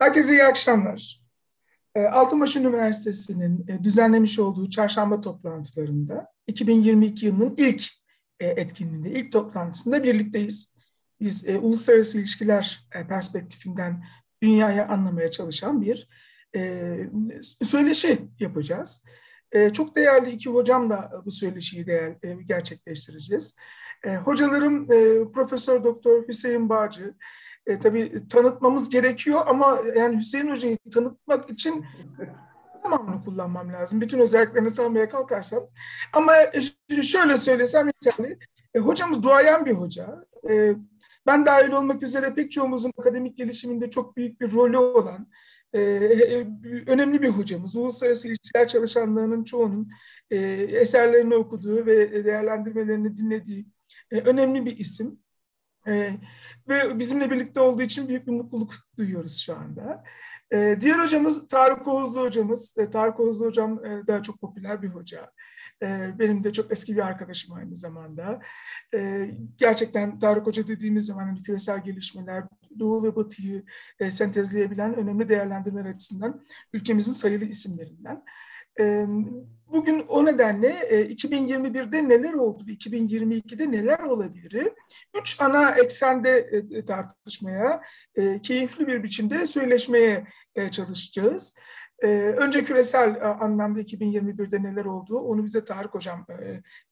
Herkese iyi akşamlar. Ee, Altınbaş Üniversitesi'nin e, düzenlemiş olduğu çarşamba toplantılarında 2022 yılının ilk e, etkinliğinde, ilk toplantısında birlikteyiz. Biz e, uluslararası ilişkiler perspektifinden dünyayı anlamaya çalışan bir söyleşi yapacağız. Çok değerli iki hocam da bu söyleşiyi değer, gerçekleştireceğiz. Hocalarım Profesör Doktor Hüseyin Bağcı, e, tabii tanıtmamız gerekiyor ama yani Hüseyin Hoca'yı tanıtmak için tamamını kullanmam lazım. Bütün özelliklerini saymaya kalkarsam. Ama şöyle söylesem yeterli. E, hocamız duayen bir hoca. E, ben dahil olmak üzere pek çoğumuzun akademik gelişiminde çok büyük bir rolü olan e, e önemli bir hocamız. Uluslararası ilişkiler çalışanlarının çoğunun e, eserlerini okuduğu ve değerlendirmelerini dinlediği e, önemli bir isim. E, ve bizimle birlikte olduğu için büyük bir mutluluk duyuyoruz şu anda. E, diğer hocamız Tarık Oğuzlu hocamız. E, Tarık Oğuzlu hocam e, daha çok popüler bir hoca. Benim de çok eski bir arkadaşım aynı zamanda. Gerçekten Tarık Hoca dediğimiz zaman hani küresel gelişmeler, Doğu ve Batı'yı e, sentezleyebilen önemli değerlendirmeler açısından ülkemizin sayılı isimlerinden. Bugün o nedenle 2021'de neler oldu ve 2022'de neler olabilir? Üç ana eksende tartışmaya, keyifli bir biçimde söyleşmeye çalışacağız. Ee, önce küresel anlamda 2021'de neler oldu onu bize Tarık Hocam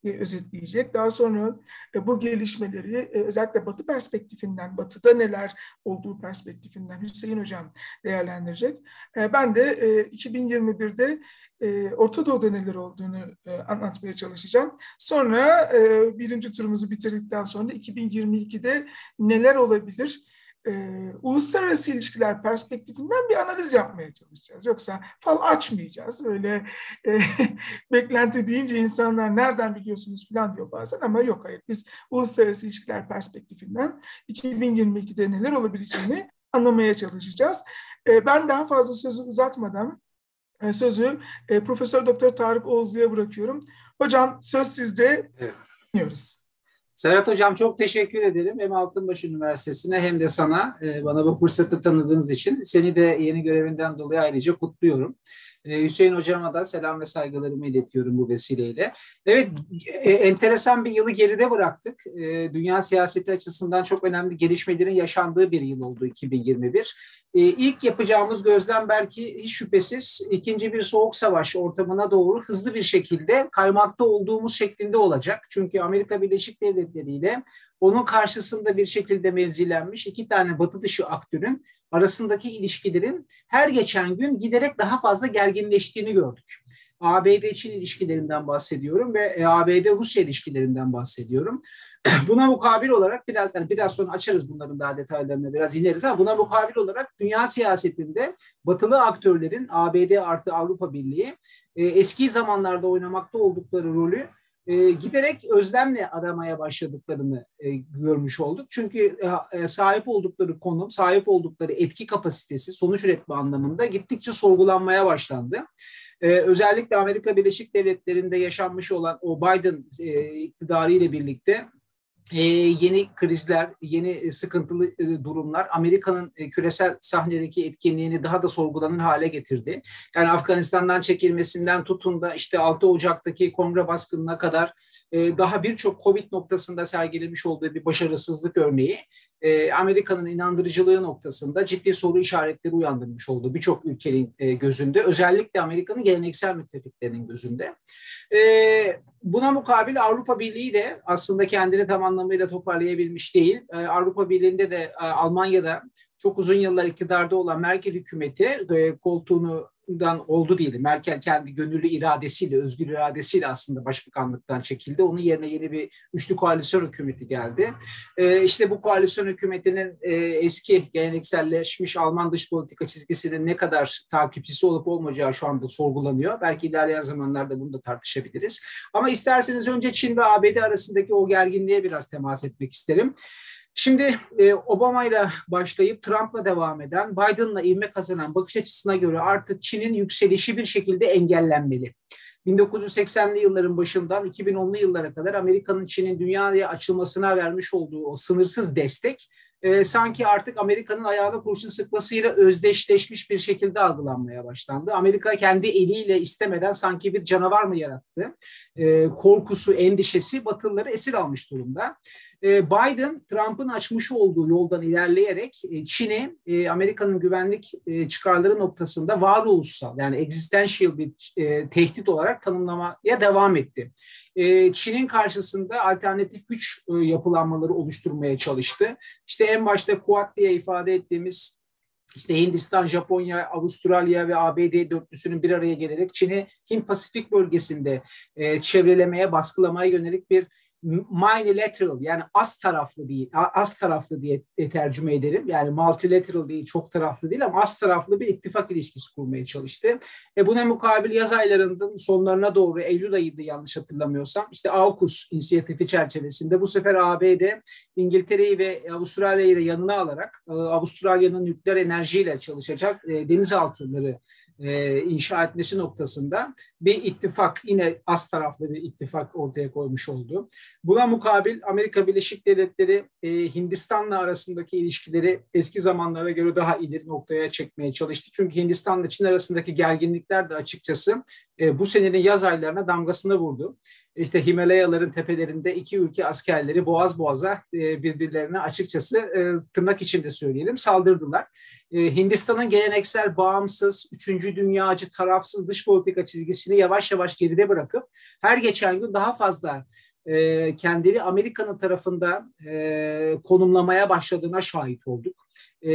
e, özetleyecek. Daha sonra e, bu gelişmeleri e, özellikle Batı perspektifinden, Batı'da neler olduğu perspektifinden Hüseyin Hocam değerlendirecek. E, ben de e, 2021'de e, Orta Doğu'da neler olduğunu e, anlatmaya çalışacağım. Sonra e, birinci turumuzu bitirdikten sonra 2022'de neler olabilir? E, uluslararası ilişkiler perspektifinden bir analiz yapmaya çalışacağız. Yoksa fal açmayacağız. Böyle e, beklenti deyince insanlar nereden biliyorsunuz falan diyor bazen ama yok hayır. Biz uluslararası ilişkiler perspektifinden 2022'de neler olabileceğini anlamaya çalışacağız. E, ben daha fazla sözü uzatmadan e, sözü e, Profesör Doktor Tarık Oğuzlu'ya bırakıyorum. Hocam söz sizde. Evet. Dinliyoruz. Serhat Hocam çok teşekkür ederim. Hem Altınbaş Üniversitesi'ne hem de sana e, bana bu fırsatı tanıdığınız için. Seni de yeni görevinden dolayı ayrıca kutluyorum. Ee, Hüseyin Hocam'a da selam ve saygılarımı iletiyorum bu vesileyle. Evet, e, enteresan bir yılı geride bıraktık. E, dünya siyaseti açısından çok önemli gelişmelerin yaşandığı bir yıl oldu 2021. E, ilk yapacağımız gözlem belki hiç şüphesiz ikinci bir soğuk savaş ortamına doğru hızlı bir şekilde kaymakta olduğumuz şeklinde olacak. Çünkü Amerika Birleşik Devletleri ile onun karşısında bir şekilde mevzilenmiş iki tane batı dışı aktörün arasındaki ilişkilerin her geçen gün giderek daha fazla gerginleştiğini gördük. ABD-Çin ilişkilerinden bahsediyorum ve e, ABD-Rusya ilişkilerinden bahsediyorum. Buna mukabil olarak biraz yani biraz sonra açarız bunların daha detaylarını biraz ineriz ama buna mukabil olarak dünya siyasetinde batılı aktörlerin ABD artı Avrupa Birliği e, eski zamanlarda oynamakta oldukları rolü e, giderek özlemle aramaya başladıklarını e, görmüş olduk. Çünkü e, e, sahip oldukları konum, sahip oldukları etki kapasitesi, sonuç üretme anlamında gittikçe sorgulanmaya başlandı. Ee, özellikle Amerika Birleşik Devletleri'nde yaşanmış olan o Biden e, iktidarı ile birlikte e, yeni krizler, yeni e, sıkıntılı e, durumlar Amerika'nın e, küresel sahnedeki etkinliğini daha da sorgulanır hale getirdi. Yani Afganistan'dan çekilmesinden tutun da işte 6 Ocak'taki kongre baskınına kadar e, daha birçok Covid noktasında sergilemiş olduğu bir başarısızlık örneği e, Amerika'nın inandırıcılığı noktasında ciddi soru işaretleri uyandırmış oldu birçok ülkenin e, gözünde. Özellikle Amerika'nın geleneksel müttefiklerinin gözünde. Buna mukabil Avrupa Birliği de aslında kendini tam anlamıyla toparlayabilmiş değil. Avrupa Birliği'nde de Almanya'da çok uzun yıllar iktidarda olan Merkel hükümeti koltuğunu dan oldu diyelim. Merkel kendi gönüllü iradesiyle, özgür iradesiyle aslında başbakanlıktan çekildi. Onun yerine yeni bir üçlü koalisyon hükümeti geldi. Ee, işte bu koalisyon hükümetinin e, eski gelenekselleşmiş Alman dış politika çizgisinin ne kadar takipçisi olup olmayacağı şu anda sorgulanıyor. Belki ilerleyen zamanlarda bunu da tartışabiliriz. Ama isterseniz önce Çin ve ABD arasındaki o gerginliğe biraz temas etmek isterim. Şimdi e, Obama ile başlayıp Trump'la devam eden, Biden'la ivme kazanan bakış açısına göre artık Çin'in yükselişi bir şekilde engellenmeli. 1980'li yılların başından 2010'lu yıllara kadar Amerika'nın Çin'in dünyaya açılmasına vermiş olduğu o sınırsız destek e, sanki artık Amerika'nın ayağına kurşun sıkmasıyla özdeşleşmiş bir şekilde algılanmaya başlandı. Amerika kendi eliyle istemeden sanki bir canavar mı yarattı? E, korkusu, endişesi Batılıları esir almış durumda. E, Biden, Trump'ın açmış olduğu yoldan ilerleyerek e, Çin'i e, Amerika'nın güvenlik çıkarları noktasında varoluşsal yani existential bir tehdit olarak tanımlamaya devam etti. Çin'in karşısında alternatif güç yapılanmaları oluşturmaya çalıştı. İşte en başta Quad diye ifade ettiğimiz işte Hindistan, Japonya, Avustralya ve ABD dörtlüsünün bir araya gelerek Çin'i Hint-Pasifik bölgesinde çevrelemeye, baskılamaya yönelik bir multilateral yani az taraflı değil, az taraflı diye tercüme ederim. Yani multilateral değil, çok taraflı değil ama az taraflı bir ittifak ilişkisi kurmaya çalıştı. E buna mukabil yaz aylarının sonlarına doğru Eylül ayıydı yanlış hatırlamıyorsam. işte AUKUS inisiyatifi çerçevesinde bu sefer ABD İngiltere'yi ve Avustralya'yı da yanına alarak e, Avustralya'nın nükleer enerjiyle çalışacak e, denizaltıları e, inşa etmesi noktasında bir ittifak yine az taraflı bir ittifak ortaya koymuş oldu. Buna mukabil Amerika Birleşik Devletleri e, Hindistan'la arasındaki ilişkileri eski zamanlara göre daha ileri noktaya çekmeye çalıştı. Çünkü Hindistan'la Çin arasındaki gerginlikler de açıkçası e, bu senenin yaz aylarına damgasını vurdu işte Himalayaların tepelerinde iki ülke askerleri boğaz boğaza e, birbirlerine açıkçası e, tırnak içinde söyleyelim saldırdılar. E, Hindistan'ın geleneksel bağımsız, üçüncü dünyacı, tarafsız dış politika çizgisini yavaş yavaş geride bırakıp her geçen gün daha fazla kendini Amerika'nın tarafında konumlamaya başladığına şahit olduk. E,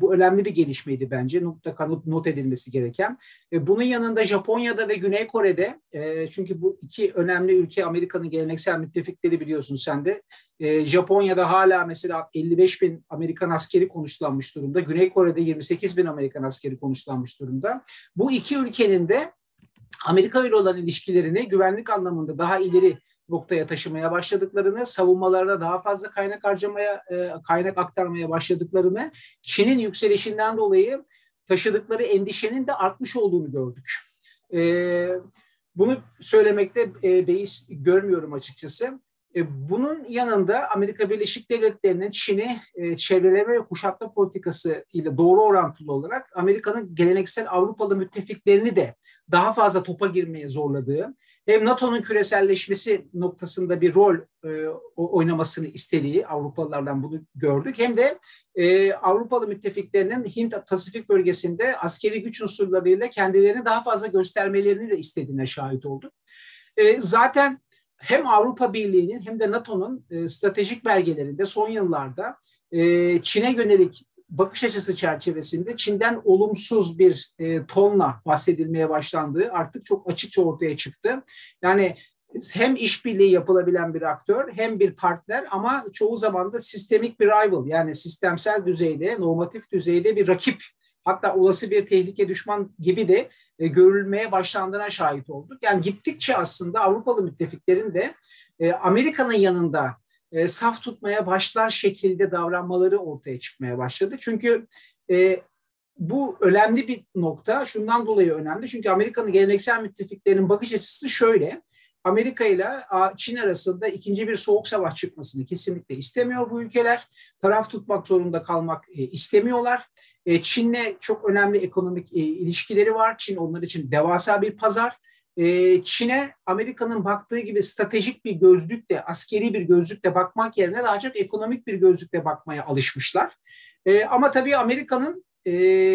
bu önemli bir gelişmeydi bence. Mutlaka not, not edilmesi gereken. E, bunun yanında Japonya'da ve Güney Kore'de e, çünkü bu iki önemli ülke Amerika'nın geleneksel müttefikleri biliyorsun sen de. E, Japonya'da hala mesela 55 bin Amerikan askeri konuşlanmış durumda. Güney Kore'de 28 bin Amerikan askeri konuşlanmış durumda. Bu iki ülkenin de Amerika ile olan ilişkilerini güvenlik anlamında daha ileri noktaya taşımaya başladıklarını, savunmalarına daha fazla kaynak harcamaya, e, kaynak aktarmaya başladıklarını, Çin'in yükselişinden dolayı taşıdıkları endişenin de artmış olduğunu gördük. E, bunu söylemekte e, beis görmüyorum açıkçası. E, bunun yanında Amerika Birleşik Devletleri'nin Çin'i e, çevreleme ve kuşatma politikası ile doğru orantılı olarak Amerika'nın geleneksel Avrupalı müttefiklerini de daha fazla topa girmeye zorladığı, hem NATO'nun küreselleşmesi noktasında bir rol e, oynamasını istediği Avrupalılardan bunu gördük. Hem de Avrupalı müttefiklerinin Hint-Pasifik bölgesinde askeri güç unsurlarıyla kendilerini daha fazla göstermelerini de istediğine şahit olduk. zaten hem Avrupa Birliği'nin hem de NATO'nun e, stratejik belgelerinde son yıllarda e, Çin'e yönelik bakış açısı çerçevesinde Çin'den olumsuz bir e, tonla bahsedilmeye başlandığı artık çok açıkça ortaya çıktı. Yani hem işbirliği yapılabilen bir aktör hem bir partner ama çoğu zaman da sistemik bir rival yani sistemsel düzeyde, normatif düzeyde bir rakip hatta olası bir tehlike düşman gibi de e, görülmeye başlandığına şahit olduk. Yani gittikçe aslında Avrupalı müttefiklerin de e, Amerika'nın yanında e, saf tutmaya başlar şekilde davranmaları ortaya çıkmaya başladı. Çünkü e, bu önemli bir nokta. Şundan dolayı önemli. Çünkü Amerika'nın geleneksel müttefiklerinin bakış açısı şöyle. Amerika ile Çin arasında ikinci bir soğuk savaş çıkmasını kesinlikle istemiyor bu ülkeler. Taraf tutmak zorunda kalmak e, istemiyorlar. E, Çin'le çok önemli ekonomik e, ilişkileri var. Çin onlar için devasa bir pazar. E, Çin'e Amerika'nın baktığı gibi stratejik bir gözlükle, askeri bir gözlükle bakmak yerine daha çok ekonomik bir gözlükle bakmaya alışmışlar. Ama tabii Amerika'nın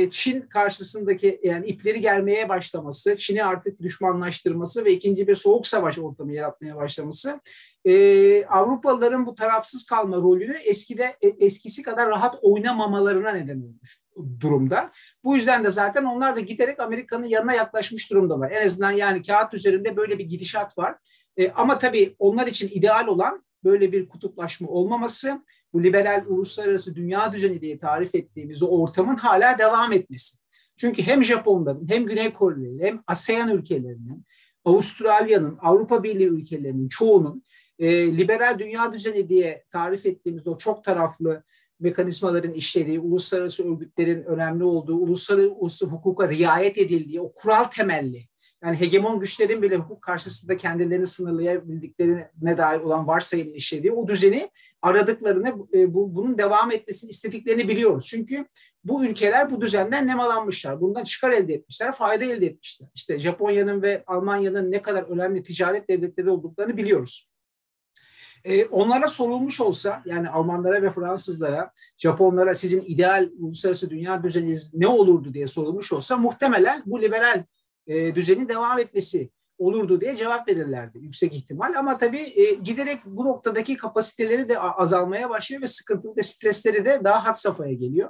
Çin karşısındaki yani ipleri germeye başlaması, Çin'i artık düşmanlaştırması ve ikinci bir soğuk savaş ortamı yaratmaya başlaması Avrupalıların bu tarafsız kalma rolünü eskide eskisi kadar rahat oynamamalarına neden olmuş durumda. Bu yüzden de zaten onlar da giderek Amerika'nın yanına yaklaşmış durumdalar. En azından yani kağıt üzerinde böyle bir gidişat var. E, ama tabii onlar için ideal olan böyle bir kutuplaşma olmaması, bu liberal uluslararası dünya düzeni diye tarif ettiğimiz o ortamın hala devam etmesi. Çünkü hem Japonların hem Güney Korelilerin hem ASEAN ülkelerinin, Avustralya'nın, Avrupa Birliği ülkelerinin çoğunun e, liberal dünya düzeni diye tarif ettiğimiz o çok taraflı mekanizmaların işlediği, uluslararası örgütlerin önemli olduğu, uluslararası hukuka riayet edildiği, o kural temelli, yani hegemon güçlerin bile hukuk karşısında kendilerini sınırlayabildiklerine dair olan varsayımın işlediği o düzeni aradıklarını, e, bu, bunun devam etmesini istediklerini biliyoruz. Çünkü bu ülkeler bu düzenden nemalanmışlar. Bundan çıkar elde etmişler, fayda elde etmişler. İşte Japonya'nın ve Almanya'nın ne kadar önemli ticaret devletleri olduklarını biliyoruz. E, onlara sorulmuş olsa yani Almanlara ve Fransızlara, Japonlara sizin ideal uluslararası dünya düzeniniz ne olurdu diye sorulmuş olsa muhtemelen bu liberal e, düzenin devam etmesi olurdu diye cevap verirlerdi yüksek ihtimal. Ama tabii e, giderek bu noktadaki kapasiteleri de azalmaya başlıyor ve sıkıntılı ve stresleri de daha had safhaya geliyor.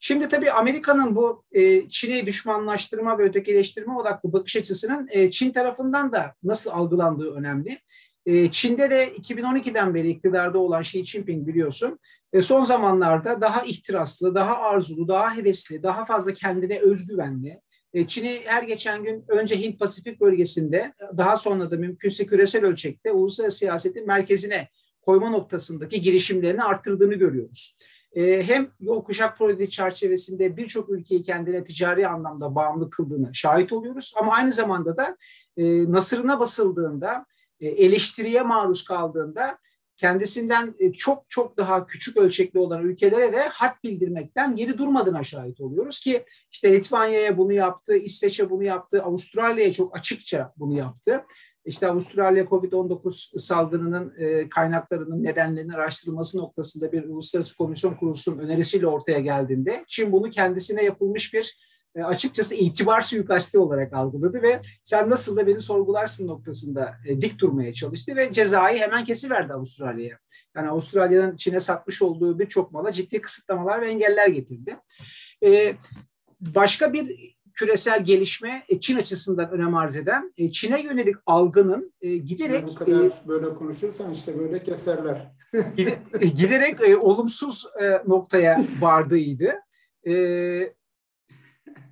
Şimdi tabii Amerika'nın bu e, Çin'i düşmanlaştırma ve ötekileştirme odaklı bakış açısının e, Çin tarafından da nasıl algılandığı önemli. E, Çin'de de 2012'den beri iktidarda olan Xi Jinping biliyorsun e, son zamanlarda daha ihtiraslı, daha arzulu, daha hevesli, daha fazla kendine özgüvenli, e, Çin'i her geçen gün önce Hint-Pasifik bölgesinde daha sonra da mümkünse küresel ölçekte uluslararası siyasetin merkezine koyma noktasındaki girişimlerini arttırdığını görüyoruz. E, hem yol kuşak projesi çerçevesinde birçok ülkeyi kendine ticari anlamda bağımlı kıldığını şahit oluyoruz. Ama aynı zamanda da nasırına basıldığında, eleştiriye maruz kaldığında kendisinden e, çok çok daha küçük ölçekli olan ülkelere de hat bildirmekten geri durmadığına şahit oluyoruz ki işte Litvanya'ya bunu yaptı, İsveç'e bunu yaptı, Avustralya'ya çok açıkça bunu yaptı. İşte Avustralya COVID-19 salgınının e, kaynaklarının nedenlerinin araştırılması noktasında bir uluslararası komisyon kurulsunun önerisiyle ortaya geldiğinde Çin bunu kendisine yapılmış bir e, açıkçası itibar suikasti olarak algıladı ve sen nasıl da beni sorgularsın noktasında e, dik durmaya çalıştı ve cezayı hemen kesiverdi Avustralya'ya. Yani Avustralya'nın Çin'e satmış olduğu birçok mala ciddi kısıtlamalar ve engeller getirdi. E, başka bir küresel gelişme Çin açısından önem arz eden Çin'e yönelik algının giderek bu kadar böyle konuşursan işte böyle keserler. giderek olumsuz noktaya vardığıydı.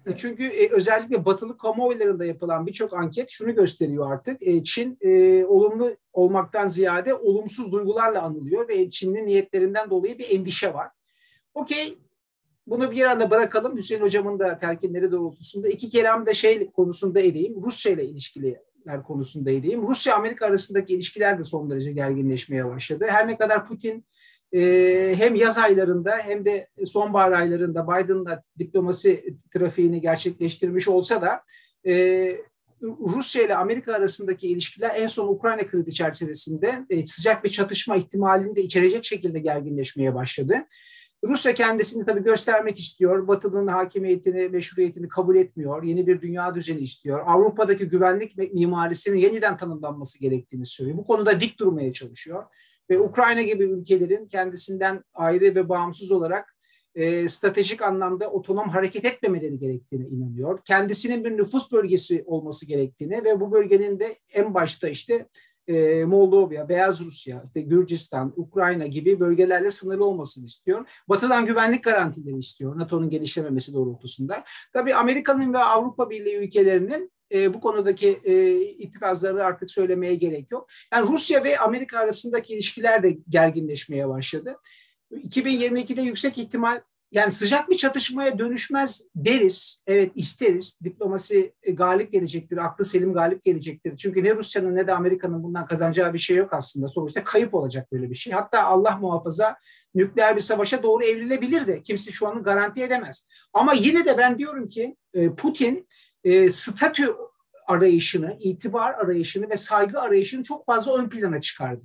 E, çünkü e, özellikle batılı kamuoylarında yapılan birçok anket şunu gösteriyor artık. E, Çin e, olumlu olmaktan ziyade olumsuz duygularla anılıyor ve Çin'in niyetlerinden dolayı bir endişe var. Okey, bunu bir anda bırakalım. Hüseyin Hocam'ın da telkinleri doğrultusunda iki kelam da şey konusunda edeyim. Rusya ile ilişkiler konusunda edeyim. Rusya-Amerika arasındaki ilişkiler de son derece gerginleşmeye başladı. Her ne kadar Putin e, hem yaz aylarında hem de sonbahar aylarında Biden'la diplomasi trafiğini gerçekleştirmiş olsa da e, Rusya ile Amerika arasındaki ilişkiler en son Ukrayna krizi çerçevesinde e, sıcak bir çatışma ihtimalini de içerecek şekilde gerginleşmeye başladı. Rusya kendisini tabii göstermek istiyor. Batı'nın hakimiyetini, meşruiyetini kabul etmiyor. Yeni bir dünya düzeni istiyor. Avrupa'daki güvenlik mimarisinin yeniden tanımlanması gerektiğini söylüyor. Bu konuda dik durmaya çalışıyor ve Ukrayna gibi ülkelerin kendisinden ayrı ve bağımsız olarak e, stratejik anlamda otonom hareket etmemeleri gerektiğine inanıyor. Kendisinin bir nüfus bölgesi olması gerektiğine ve bu bölgenin de en başta işte e, Moldova, Beyaz Rusya, işte Gürcistan, Ukrayna gibi bölgelerle sınırlı olmasını istiyor. Batı'dan güvenlik garantileri istiyor NATO'nun genişlememesi doğrultusunda. Tabii Amerika'nın ve Avrupa Birliği ülkelerinin e, bu konudaki e, itirazları artık söylemeye gerek yok. Yani Rusya ve Amerika arasındaki ilişkiler de gerginleşmeye başladı. 2022'de yüksek ihtimal yani sıcak bir çatışmaya dönüşmez deriz. Evet isteriz. Diplomasi e, galip gelecektir. Aklı selim galip gelecektir. Çünkü ne Rusya'nın ne de Amerika'nın bundan kazanacağı bir şey yok aslında. Sonuçta kayıp olacak böyle bir şey. Hatta Allah muhafaza nükleer bir savaşa doğru evrilebilir de. Kimse şu anı garanti edemez. Ama yine de ben diyorum ki e, Putin e, statü arayışını, itibar arayışını ve saygı arayışını çok fazla ön plana çıkardı.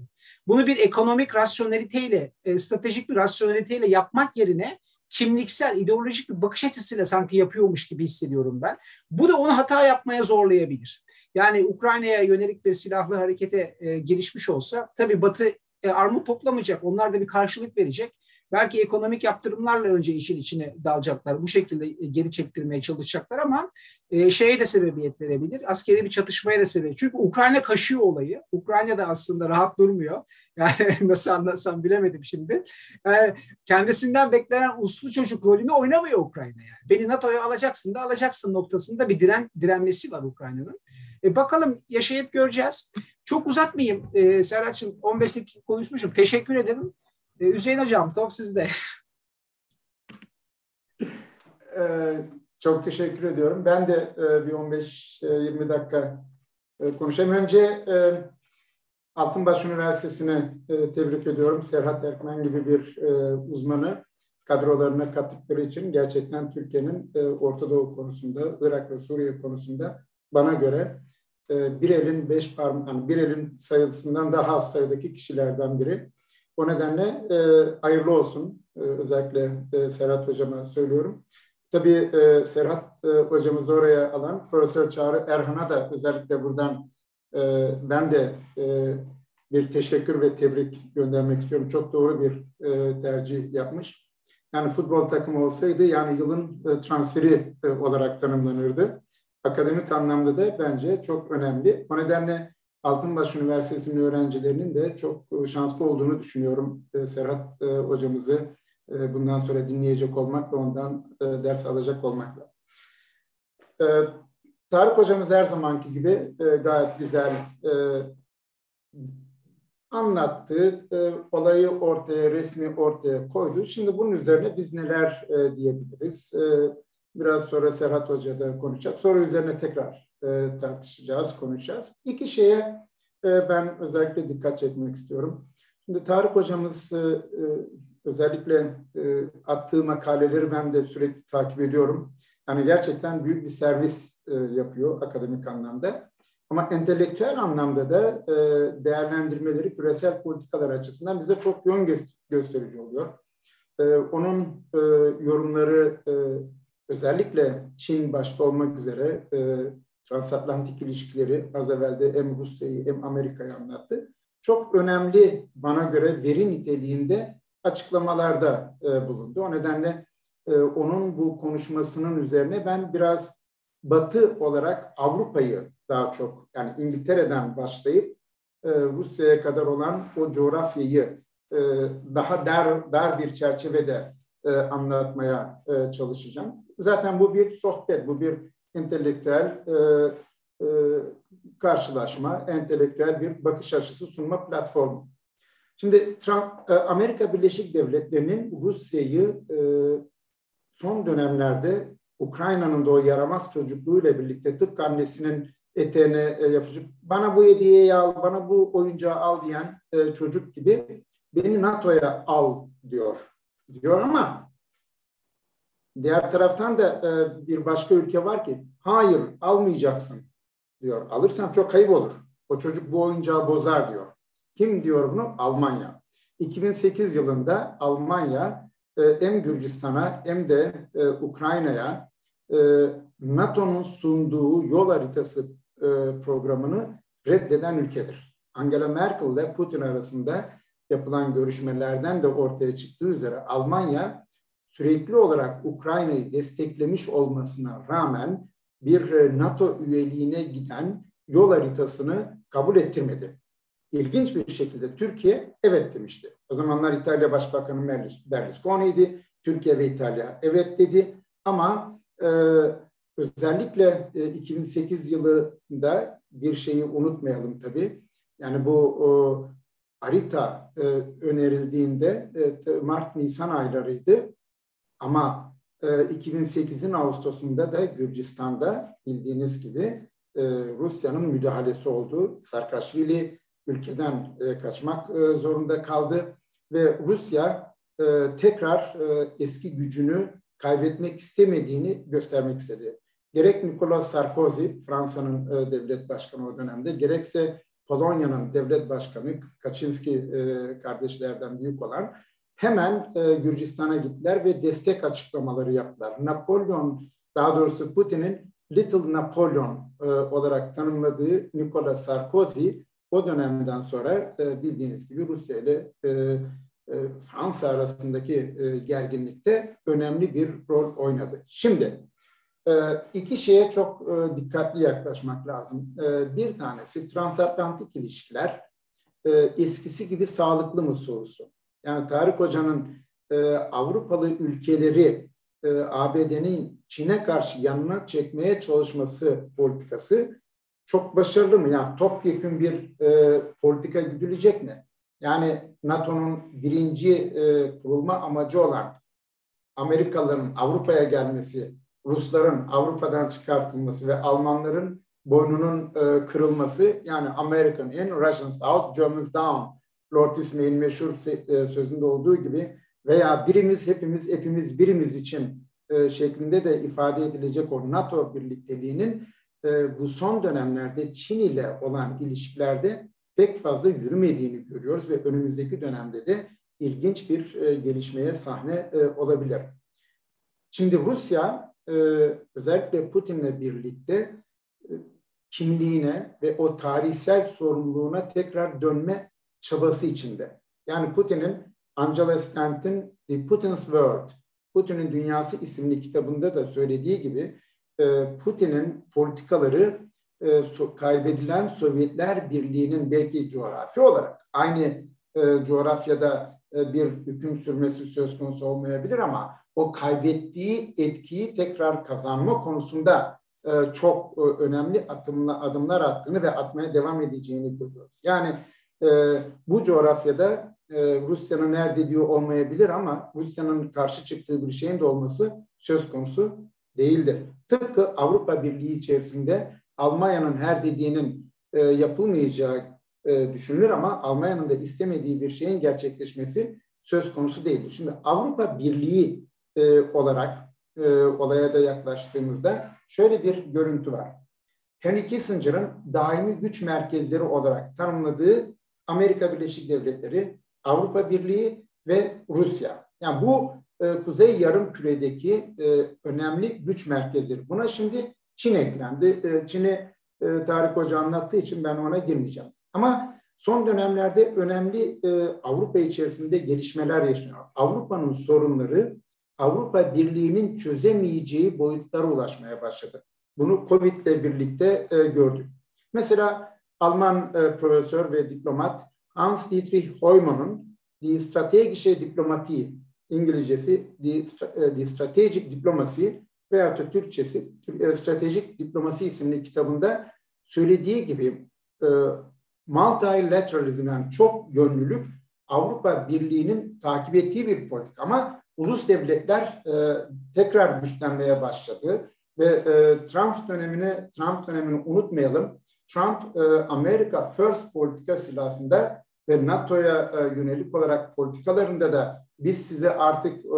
Bunu bir ekonomik rasyoneliteyle, e, stratejik bir rasyoneliteyle yapmak yerine kimliksel, ideolojik bir bakış açısıyla sanki yapıyormuş gibi hissediyorum ben. Bu da onu hata yapmaya zorlayabilir. Yani Ukrayna'ya yönelik bir silahlı harekete e, girişmiş olsa tabii Batı e, armut toplamayacak. Onlar da bir karşılık verecek. Belki ekonomik yaptırımlarla önce işin içine dalacaklar. Bu şekilde e, geri çektirmeye çalışacaklar ama e, şeye de sebebiyet verebilir. Askeri bir çatışmaya da sebebiyet. Çünkü Ukrayna kaşıyor olayı. Ukrayna da aslında rahat durmuyor. Yani nasıl anlatsam bilemedim şimdi. Yani kendisinden beklenen uslu çocuk rolünü oynamıyor Ukrayna yani. Beni NATO'ya alacaksın da alacaksın noktasında bir diren direnmesi var Ukrayna'nın. E bakalım yaşayıp göreceğiz. Çok uzatmayayım e, Serhat'cığım 15 dakika konuşmuşum. Teşekkür ederim. E, Hüseyin Hocam top sizde. Ee, çok teşekkür ediyorum. Ben de e, bir 15-20 dakika e, konuşayım. Önce e, Altınbaş Üniversitesi'ni e, tebrik ediyorum. Serhat Erkmen gibi bir e, uzmanı kadrolarına kattıkları için gerçekten Türkiye'nin e, Orta Doğu konusunda, Irak ve Suriye konusunda bana göre e, bir elin beş parmağın, bir elin sayısından daha az sayıdaki kişilerden biri. O nedenle e, hayırlı olsun. E, özellikle e, Serhat Hocam'a söylüyorum. Tabii e, Serhat e, hocamızı oraya alan Profesör Çağrı Erhan'a da özellikle buradan e, ben de e, bir teşekkür ve tebrik göndermek istiyorum. Çok doğru bir e, tercih yapmış. Yani futbol takımı olsaydı yani yılın e, transferi e, olarak tanımlanırdı. Akademik anlamda da bence çok önemli. O nedenle Altınbaş Üniversitesi'nin öğrencilerinin de çok e, şanslı olduğunu düşünüyorum. E, Serhat e, hocamızı bundan sonra dinleyecek olmak ve ondan ders alacak olmakla. Tarık hocamız her zamanki gibi gayet güzel anlattı, olayı ortaya, resmi ortaya koydu. Şimdi bunun üzerine biz neler diyebiliriz? Biraz sonra Serhat Hoca da konuşacak. Sonra üzerine tekrar e, tartışacağız, konuşacağız. İki şeye e, ben özellikle dikkat çekmek istiyorum. Şimdi Tarık hocamız e, e, özellikle e, attığı makaleleri ben de sürekli takip ediyorum. Yani gerçekten büyük bir servis e, yapıyor akademik anlamda. Ama entelektüel anlamda da e, değerlendirmeleri küresel politikalar açısından bize çok yön gösterici oluyor. E, onun e, yorumları e, özellikle Çin başta olmak üzere e, transatlantik ilişkileri az evvel de hem Rusya'yı hem Amerika'yı anlattı. Çok önemli bana göre veri niteliğinde açıklamalarda e, bulundu. O nedenle e, onun bu konuşmasının üzerine ben biraz Batı olarak Avrupa'yı daha çok yani İngiltere'den başlayıp e, Rusya'ya kadar olan o coğrafyayı e, daha dar dar bir çerçevede e, anlatmaya e, çalışacağım. Zaten bu bir sohbet, bu bir entelektüel e, e, karşılaşma, entelektüel bir bakış açısı sunma platformu. Şimdi Trump, e, Amerika Birleşik Devletleri'nin Rusya'yı e, son dönemlerde Ukrayna'nın da o yaramaz çocukluğuyla birlikte tıpkı annesinin eteğine e, yapıcı bana bu hediyeyi al, bana bu oyuncağı al diyen e, çocuk gibi beni NATO'ya al diyor. Diyor ama diğer taraftan da e, bir başka ülke var ki hayır almayacaksın diyor. Alırsan çok kayıp olur. O çocuk bu oyuncağı bozar diyor. Kim diyor bunu? Almanya. 2008 yılında Almanya e, hem Gürcistan'a hem de e, Ukrayna'ya e, NATO'nun sunduğu yol haritası e, programını reddeden ülkedir. Angela Merkel ile Putin arasında yapılan görüşmelerden de ortaya çıktığı üzere Almanya sürekli olarak Ukrayna'yı desteklemiş olmasına rağmen bir e, NATO üyeliğine giden yol haritasını kabul ettirmedi. İlginç bir şekilde Türkiye evet demişti. O zamanlar İtalya Başbakanı Berlusconi'ydi. Türkiye ve İtalya evet dedi. Ama e, özellikle e, 2008 yılında bir şeyi unutmayalım tabii. Yani bu o, harita e, önerildiğinde e, Mart-Nisan aylarıydı. Ama e, 2008'in Ağustos'unda da Gürcistan'da bildiğiniz gibi e, Rusya'nın müdahalesi oldu. Sarkaşvili ülkeden e, kaçmak e, zorunda kaldı ve Rusya e, tekrar e, eski gücünü kaybetmek istemediğini göstermek istedi. Gerek Nicolas Sarkozy, Fransa'nın e, devlet başkanı o dönemde, gerekse Polonya'nın devlet başkanı, Kaczynski e, kardeşlerden büyük olan, hemen e, Gürcistan'a gittiler ve destek açıklamaları yaptılar. Napolyon, daha doğrusu Putin'in Little Napolyon e, olarak tanımladığı Nicolas Sarkozy, o dönemden sonra e, bildiğiniz gibi Rusya ile e, e, Fransa arasındaki e, gerginlikte önemli bir rol oynadı. Şimdi e, iki şeye çok e, dikkatli yaklaşmak lazım. E, bir tanesi transatlantik ilişkiler e, eskisi gibi sağlıklı mı sorusu. Yani Tarık Hoca'nın e, Avrupalı ülkeleri e, ABD'nin Çin'e karşı yanına çekmeye çalışması politikası çok başarılı mı? Yani topyekun bir e, politika güdülecek mi? Yani NATO'nun birinci e, kurulma amacı olan Amerikalıların Avrupa'ya gelmesi, Rusların Avrupa'dan çıkartılması ve Almanların boynunun e, kırılması yani American in, Russian South, Germans down. Lord İsmail'in meşhur e, sözünde olduğu gibi veya birimiz hepimiz hepimiz birimiz için e, şeklinde de ifade edilecek o NATO birlikteliğinin e, bu son dönemlerde Çin ile olan ilişkilerde pek fazla yürümediğini görüyoruz ve önümüzdeki dönemde de ilginç bir gelişmeye sahne olabilir. Şimdi Rusya özellikle Putin'le birlikte kimliğine ve o tarihsel sorumluluğuna tekrar dönme çabası içinde. Yani Putin'in Angela Stant'in The Putin's World, Putin'in Dünyası isimli kitabında da söylediği gibi e, Putin'in politikaları e, kaybedilen Sovyetler Birliği'nin belki coğrafi olarak aynı e, coğrafyada bir hüküm sürmesi söz konusu olmayabilir ama o kaybettiği etkiyi tekrar kazanma konusunda çok önemli adımlar attığını ve atmaya devam edeceğini görüyoruz. Yani bu coğrafyada Rusya'nın nerede diyor olmayabilir ama Rusya'nın karşı çıktığı bir şeyin de olması söz konusu değildir. Tıpkı Avrupa Birliği içerisinde Almanya'nın her dediğinin e, yapılmayacağı e, düşünülür ama Almanya'nın da istemediği bir şeyin gerçekleşmesi söz konusu değildir. Şimdi Avrupa Birliği e, olarak e, olaya da yaklaştığımızda şöyle bir görüntü var. Henry Kissinger'ın daimi güç merkezleri olarak tanımladığı Amerika Birleşik Devletleri, Avrupa Birliği ve Rusya. Yani bu e, Kuzey Yarım Küre'deki e, önemli güç merkezleri. Buna şimdi Çin eklendi. E, Çin'i e, Tarık Hoca anlattığı için ben ona girmeyeceğim. Ama son dönemlerde önemli e, Avrupa içerisinde gelişmeler yaşanıyor. Avrupa'nın sorunları Avrupa Birliği'nin çözemeyeceği boyutlara ulaşmaya başladı. Bunu Covid ile birlikte e, gördük. Mesela Alman e, profesör ve diplomat Hans Dietrich Heumann'ın Die Strategische Diplomatie İngilizcesi The e, Strategic Diplomacy veya da Türkçesi e, Stratejik Diplomasi isimli kitabında söylediği gibi e, multilateralizm yani çok yönlülük Avrupa Birliği'nin takip ettiği bir politik ama ulus devletler tekrar güçlenmeye başladı ve Trump dönemini Trump dönemini unutmayalım. Trump Amerika First politikası aslında ve NATO'ya yönelik olarak politikalarında da biz size artık e,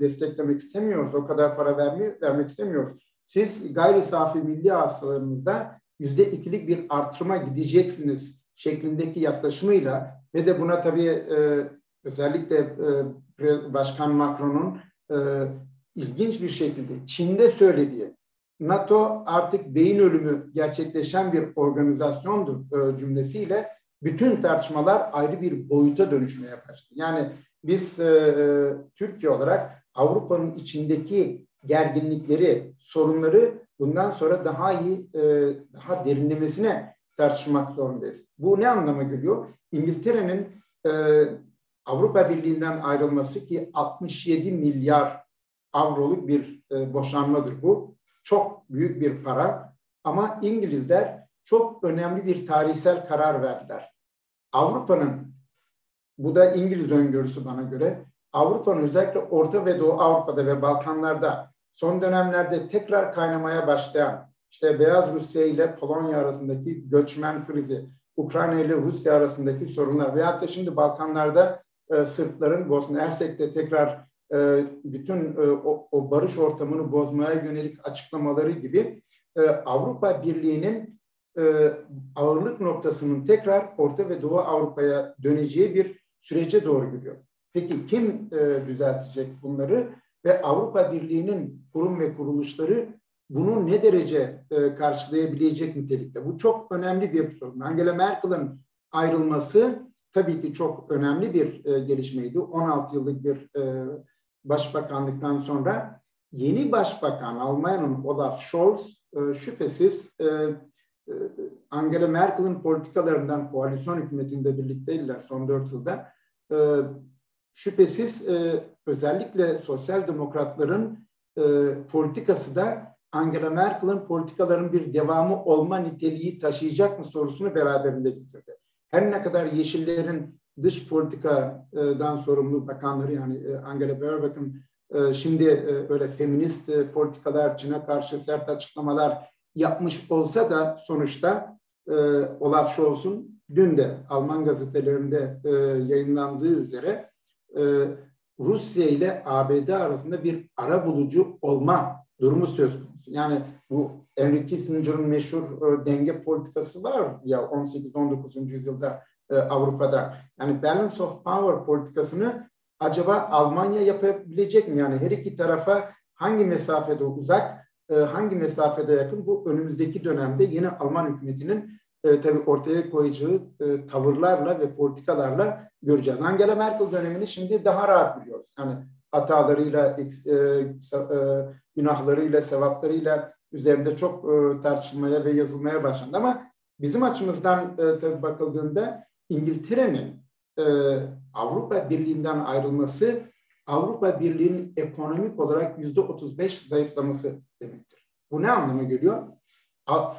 desteklemek istemiyoruz, o kadar para vermi, vermek istemiyoruz. Siz gayri safi milli hasılarınızda yüzde ikilik bir artırma gideceksiniz şeklindeki yaklaşımıyla ve de buna tabii e, özellikle e, Başkan Macron'un e, ilginç bir şekilde Çin'de söylediği NATO artık beyin ölümü gerçekleşen bir organizasyondur e, cümlesiyle bütün tartışmalar ayrı bir boyuta dönüşmeye başladı. Yani biz e, e, Türkiye olarak Avrupa'nın içindeki gerginlikleri, sorunları bundan sonra daha iyi, e, daha derinlemesine tartışmak zorundayız. Bu ne anlama geliyor? İngiltere'nin e, Avrupa Birliği'nden ayrılması ki 67 milyar avroluk bir e, boşanmadır bu. Çok büyük bir para ama İngilizler çok önemli bir tarihsel karar verdiler. Avrupa'nın bu da İngiliz öngörüsü bana göre. Avrupa'nın özellikle Orta ve Doğu Avrupa'da ve Balkanlarda son dönemlerde tekrar kaynamaya başlayan işte Beyaz Rusya ile Polonya arasındaki göçmen krizi, Ukrayna ile Rusya arasındaki sorunlar veyahut da şimdi Balkanlarda e, Sırpların Bosna Hersek'te tekrar e, bütün e, o, barış ortamını bozmaya yönelik açıklamaları gibi e, Avrupa Birliği'nin ağırlık noktasının tekrar Orta ve Doğu Avrupa'ya döneceği bir sürece doğru gidiyor. Peki kim düzeltecek bunları ve Avrupa Birliği'nin kurum ve kuruluşları bunu ne derece karşılayabilecek nitelikte? Bu çok önemli bir sorun. Angela Merkel'ın ayrılması tabii ki çok önemli bir gelişmeydi. 16 yıllık bir başbakanlıktan sonra yeni başbakan Almanya'nın Olaf Scholz e, şüphesiz e, e Angela Merkel'in politikalarından koalisyon hükümetinde birlikteydiler son dört yılda şüphesiz özellikle sosyal demokratların politikası da Angela Merkel'in politikaların bir devamı olma niteliği taşıyacak mı sorusunu beraberinde getirdi. Her ne kadar Yeşillerin dış politikadan sorumlu bakanları yani e, Angela Baerbock'ın e, şimdi e, öyle feminist politikalar, Çin'e karşı sert açıklamalar yapmış olsa da sonuçta Olaf Scholz'un dün de Alman gazetelerinde yayınlandığı üzere Rusya ile ABD arasında bir ara bulucu olma durumu söz konusu. Yani bu Henry Kissinger'ın meşhur denge politikası var ya 18-19. yüzyılda e, Avrupa'da. Yani balance of power politikasını acaba Almanya yapabilecek mi? Yani her iki tarafa hangi mesafede uzak, e, hangi mesafede yakın bu önümüzdeki dönemde yine Alman hükümetinin e, tabii ortaya koyacağı e, tavırlarla ve politikalarla göreceğiz. Angela Merkel dönemini şimdi daha rahat biliyoruz. Yani hatalarıyla, e, e, günahlarıyla, sevaplarıyla üzerinde çok e, tartışılmaya ve yazılmaya başlandı. Ama bizim açımızdan e, tabii bakıldığında İngiltere'nin e, Avrupa Birliği'nden ayrılması Avrupa Birliği'nin ekonomik olarak yüzde 35 zayıflaması demektir. Bu ne anlama geliyor?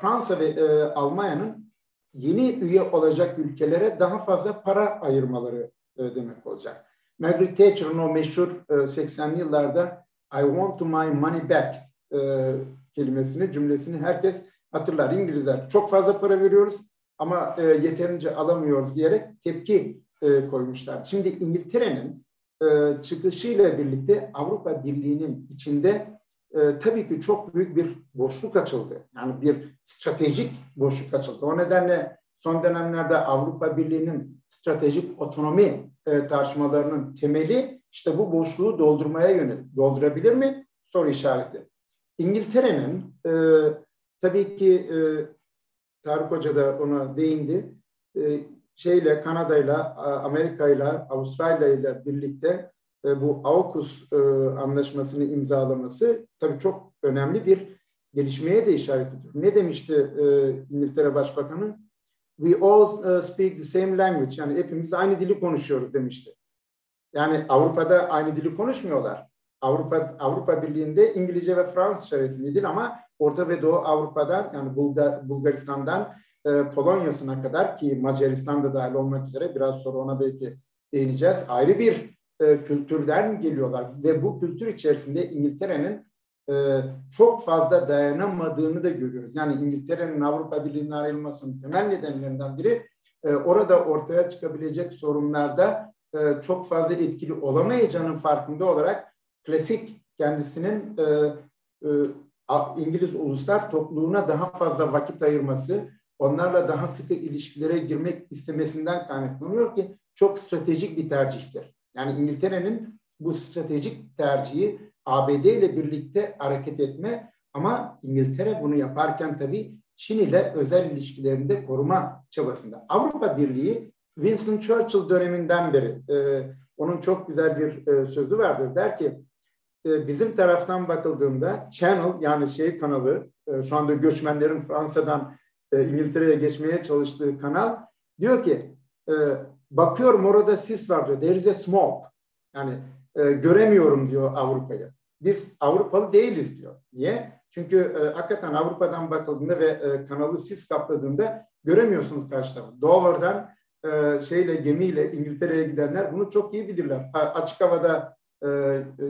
Fransa ve e, Almanya'nın yeni üye olacak ülkelere daha fazla para ayırmaları e, demek olacak. Margaret Thatcher'ın o meşhur e, 80'li yıllarda I want to my money back e, kelimesini, cümlesini herkes hatırlar. İngilizler çok fazla para veriyoruz ama e, yeterince alamıyoruz diyerek tepki e, koymuşlar. Şimdi İngiltere'nin e, çıkışıyla birlikte Avrupa Birliği'nin içinde e, tabii ki çok büyük bir boşluk açıldı. Yani bir stratejik boşluk açıldı. O nedenle son dönemlerde Avrupa Birliği'nin stratejik otonomi e, tartışmalarının temeli işte bu boşluğu doldurmaya yönelik. Doldurabilir mi? Soru işareti. İngiltere'nin e, tabii ki e, Tarık Hoca da ona değindi. E, şeyle Kanada'yla, Amerika'yla, Avustralya'yla birlikte e, bu AUKUS e, anlaşmasını imzalaması tabii çok önemli bir gelişmeye de işaret ediyor. Ne demişti e, İngiltere Başbakanı? We all speak the same language. Yani hepimiz aynı dili konuşuyoruz demişti. Yani Avrupa'da aynı dili konuşmuyorlar. Avrupa Avrupa Birliği'nde İngilizce ve Fransızca resmi dil ama Orta ve Doğu Avrupa'dan yani Bulgar, Bulgaristan'dan e, Polonya'sına kadar ki Macaristan da dahil olmak üzere biraz sonra ona belki değineceğiz. Ayrı bir e, kültürden geliyorlar ve bu kültür içerisinde İngiltere'nin e, çok fazla dayanamadığını da görüyoruz. Yani İngiltere'nin Avrupa Birliği'nden ayrılmasının temel nedenlerinden biri e, orada ortaya çıkabilecek sorunlarda e, çok fazla etkili olamayacağının farkında olarak klasik kendisinin e, e, İngiliz uluslar topluluğuna daha fazla vakit ayırması, onlarla daha sıkı ilişkilere girmek istemesinden kaynaklanıyor ki çok stratejik bir tercihtir. Yani İngiltere'nin bu stratejik tercihi ABD ile birlikte hareket etme ama İngiltere bunu yaparken tabii Çin ile özel ilişkilerinde koruma çabasında. Avrupa Birliği Winston Churchill döneminden beri e, onun çok güzel bir e, sözü vardır. Der ki e, bizim taraftan bakıldığında Channel yani şey kanalı e, şu anda göçmenlerin Fransa'dan e, İngiltere'ye geçmeye çalıştığı kanal diyor ki e, bakıyorum orada sis var diyor. There is a smoke. Yani e, göremiyorum diyor Avrupa'yı. Biz Avrupalı değiliz diyor. Niye? Çünkü e, hakikaten Avrupa'dan bakıldığında ve e, kanalı sis kapladığında göremiyorsunuz karşı tarafı. Dover'dan e, şeyle gemiyle İngiltere'ye gidenler bunu çok iyi bilirler. Ha, açık havada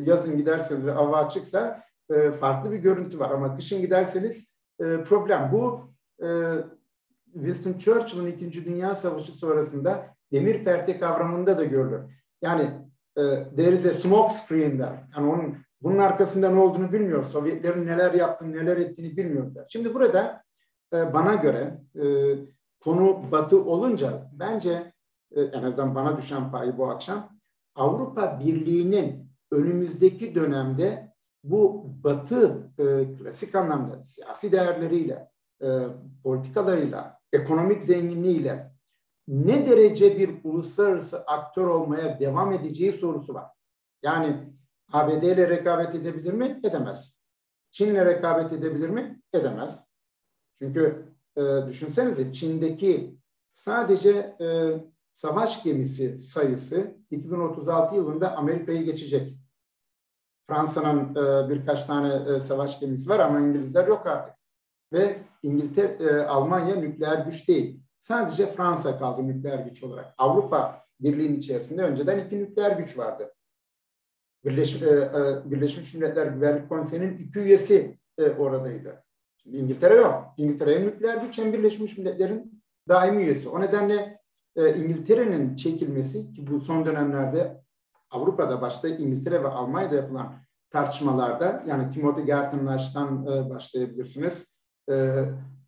yazın giderseniz ve hava açıksa e, farklı bir görüntü var ama kışın giderseniz e, problem. Bu e, Winston Churchill'ın İkinci Dünya Savaşı sonrasında demir perde kavramında da görülür. Yani e, there is a smoke screen der. Yani onun bunun arkasında ne olduğunu bilmiyor. Sovyetlerin neler yaptığını, neler ettiğini bilmiyorlar. Şimdi burada e, bana göre e, konu Batı olunca bence e, en azından bana düşen payı bu akşam Avrupa Birliği'nin önümüzdeki dönemde bu Batı e, klasik anlamda siyasi değerleriyle, e, politikalarıyla, ekonomik zenginliğiyle ne derece bir uluslararası aktör olmaya devam edeceği sorusu var. Yani ABD ile rekabet edebilir mi? Edemez. Çin ile rekabet edebilir mi? Edemez. Çünkü e, düşünsenize Çin'deki sadece e, savaş gemisi sayısı 2036 yılında Amerika'yı geçecek. Fransa'nın e, birkaç tane e, savaş gemisi var ama İngilizler yok artık. Ve İngiltere, e, Almanya nükleer güç değil. Sadece Fransa kaldı nükleer güç olarak. Avrupa Birliği'nin içerisinde önceden iki nükleer güç vardı. Birleş, e, e, Birleşmiş Milletler Güvenlik Konseyi'nin iki üyesi e, oradaydı. Şimdi İngiltere yok. İngiltere nükleer güç hem Birleşmiş Milletler'in daimi üyesi. O nedenle e, İngiltere'nin çekilmesi ki bu son dönemlerde Avrupa'da başta İngiltere ve Almanya'da yapılan tartışmalarda yani Timothy Gartenlash'tan e, başlayabilirsiniz. E,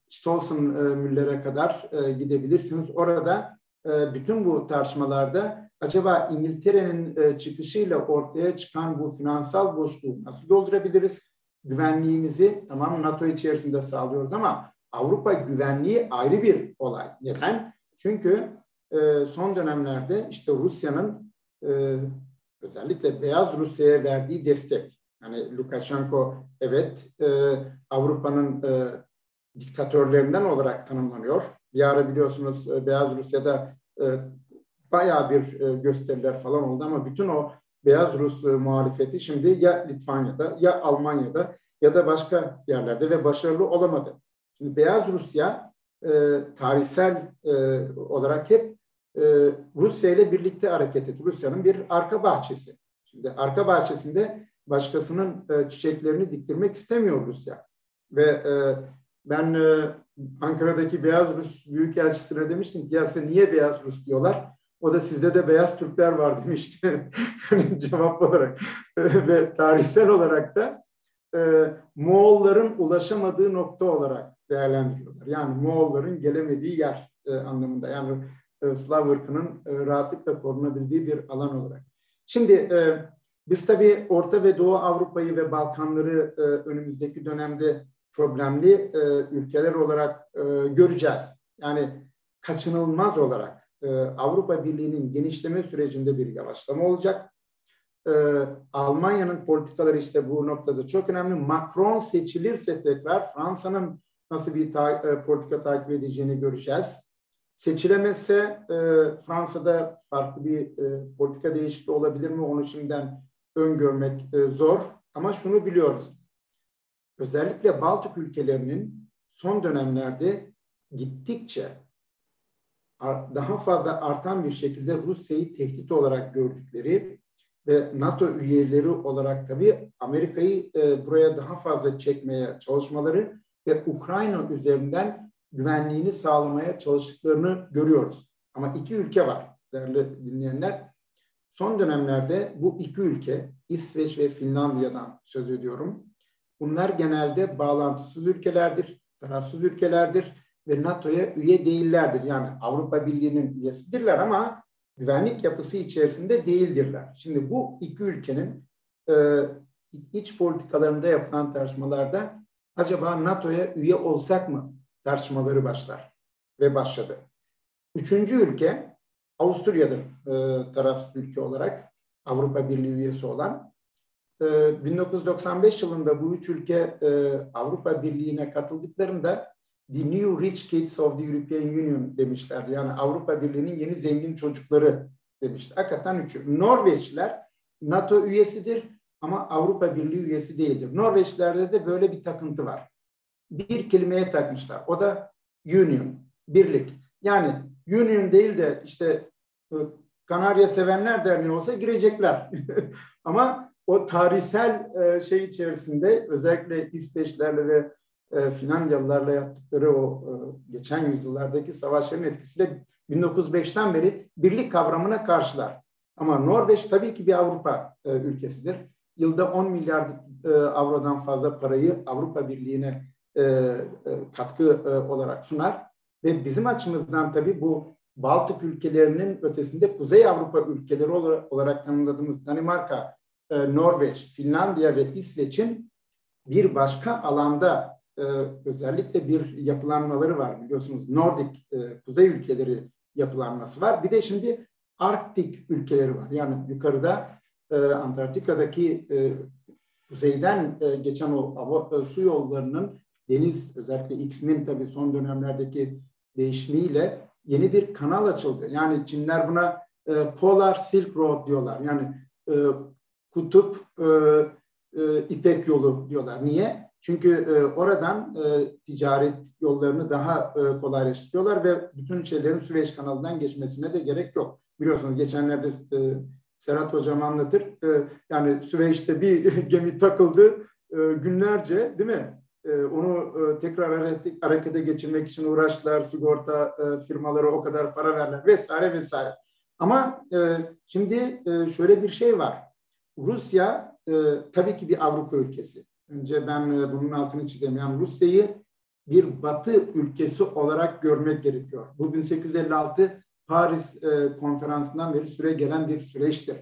Stolzenmüller'e kadar e, gidebilirsiniz. Orada e, bütün bu tartışmalarda acaba İngiltere'nin e, çıkışıyla ortaya çıkan bu finansal boşluğu nasıl doldurabiliriz? Güvenliğimizi tamam NATO içerisinde sağlıyoruz ama Avrupa güvenliği ayrı bir olay. Neden? Çünkü e, son dönemlerde işte Rusya'nın e, özellikle Beyaz Rusya'ya verdiği destek. Yani Lukashenko evet e, Avrupa'nın e, diktatörlerinden olarak tanımlanıyor. Bir ara biliyorsunuz e, Beyaz Rusya'da e, bayağı bir e, gösteriler falan oldu ama bütün o Beyaz Rus e, muhalefeti şimdi ya Litvanya'da ya Almanya'da ya da başka yerlerde ve başarılı olamadı. Şimdi Beyaz Rusya e, tarihsel e, olarak hep e, Rusya ile birlikte hareket etti. Rusya'nın bir arka bahçesi. Şimdi arka bahçesinde başkasının e, çiçeklerini diktirmek istemiyor Rusya. Ve e, ben Ankara'daki Beyaz Rus Büyükelçisi'ne demiştim ki ya sen niye Beyaz Rus diyorlar? O da sizde de beyaz Türkler var demişti. Hani cevap olarak. Ve tarihsel olarak da Moğolların ulaşamadığı nokta olarak değerlendiriyorlar. Yani Moğolların gelemediği yer anlamında. Yani Slav ırkının e, rahatlıkla korunabildiği bir alan olarak. Şimdi e, biz tabii Orta ve Doğu Avrupa'yı ve Balkanları e, önümüzdeki dönemde problemli e, ülkeler olarak e, göreceğiz. Yani kaçınılmaz olarak e, Avrupa Birliği'nin genişleme sürecinde bir yavaşlama olacak. E, Almanya'nın politikaları işte bu noktada çok önemli. Macron seçilirse tekrar Fransa'nın nasıl bir ta, e, politika takip edeceğini göreceğiz. Seçilemezse e, Fransa'da farklı bir e, politika değişikliği olabilir mi onu şimdiden öngörmek e, zor. Ama şunu biliyoruz. Özellikle Baltık ülkelerinin son dönemlerde gittikçe daha fazla artan bir şekilde Rusya'yı tehdit olarak gördükleri ve NATO üyeleri olarak tabii Amerika'yı e, buraya daha fazla çekmeye çalışmaları ve Ukrayna üzerinden güvenliğini sağlamaya çalıştıklarını görüyoruz. Ama iki ülke var değerli dinleyenler. Son dönemlerde bu iki ülke İsveç ve Finlandiya'dan söz ediyorum. Bunlar genelde bağlantısız ülkelerdir, tarafsız ülkelerdir ve NATO'ya üye değillerdir. Yani Avrupa Birliği'nin üyesidirler ama güvenlik yapısı içerisinde değildirler. Şimdi bu iki ülkenin e, iç politikalarında yapılan tartışmalarda acaba NATO'ya üye olsak mı tartışmaları başlar ve başladı. Üçüncü ülke Avusturya'dır e, tarafsız ülke olarak Avrupa Birliği üyesi olan. E, 1995 yılında bu üç ülke e, Avrupa Birliği'ne katıldıklarında The New Rich Kids of the European Union demişlerdi. Yani Avrupa Birliği'nin yeni zengin çocukları demişti. Hakikaten üçü. Norveçliler NATO üyesidir ama Avrupa Birliği üyesi değildir. Norveçlerde de böyle bir takıntı var. Bir kelimeye takmışlar. O da union, birlik. Yani union değil de işte e, Kanarya Sevenler Derneği olsa girecekler. ama o tarihsel e, şey içerisinde özellikle İsveçlerle ve e, Finlandiyalılarla yaptıkları o geçen yüzyıllardaki savaşların etkisiyle 1905'ten beri birlik kavramına karşılar. Ama Norveç tabii ki bir Avrupa ülkesidir. Yılda 10 milyar avrodan fazla parayı Avrupa Birliği'ne katkı e, olarak sunar. Ve bizim açımızdan tabii bu Baltık ülkelerinin ötesinde Kuzey Avrupa ülkeleri olarak tanımladığımız Danimarka, e, Norveç, Finlandiya ve İsveç'in bir başka alanda e, özellikle bir yapılanmaları var biliyorsunuz. Nordik e, kuzey ülkeleri yapılanması var. Bir de şimdi Arktik ülkeleri var. Yani yukarıda e, Antarktika'daki e, kuzeyden e, geçen o e, su yollarının deniz özellikle iklimin tabii son dönemlerdeki değişimiyle yeni bir kanal açıldı. Yani Çinler buna e, Polar Silk Road diyorlar. Yani e, kutup e, e, İpek yolu diyorlar. Niye? Çünkü e, oradan e, ticaret yollarını daha e, kolaylaştırıyorlar ve bütün şeylerin Süveyş kanalından geçmesine de gerek yok. Biliyorsunuz geçenlerde e, Serhat Hocam anlatır. E, yani Süveyş'te bir gemi takıldı e, günlerce değil mi? Onu tekrar harekete geçirmek için uğraştılar, sigorta firmaları o kadar para verler vesaire vesaire. Ama şimdi şöyle bir şey var. Rusya tabii ki bir Avrupa ülkesi. Önce ben bunun altını çizeyim. Yani Rusya'yı bir batı ülkesi olarak görmek gerekiyor. Bu 1856 Paris e, konferansından beri süre gelen bir süreçtir.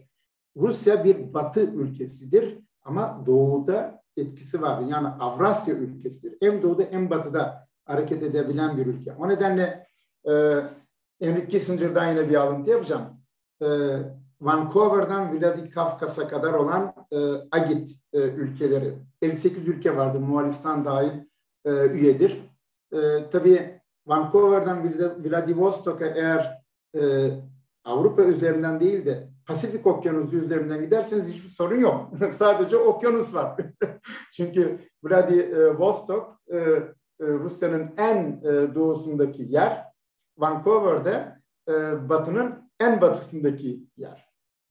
Rusya bir batı ülkesidir ama doğuda etkisi vardır. Yani Avrasya ülkesidir. Hem doğuda hem batıda hareket edebilen bir ülke. O nedenle e, Henry Kissinger'dan yine bir alıntı yapacağım. E, Vancouver'dan Vladikavkaz'a kadar olan e, Agit e, ülkeleri. 58 ülke vardı, Moğolistan dahil e, üyedir. E, tabii Vancouver'dan Vladivostok'a eğer e, Avrupa üzerinden değil de Pasifik Okyanusu üzerinden giderseniz hiçbir sorun yok. Sadece okyanus var. Çünkü Vladivostok e, e, Rusya'nın en e, doğusundaki yer. Vancouver'de e, batının en batısındaki yer.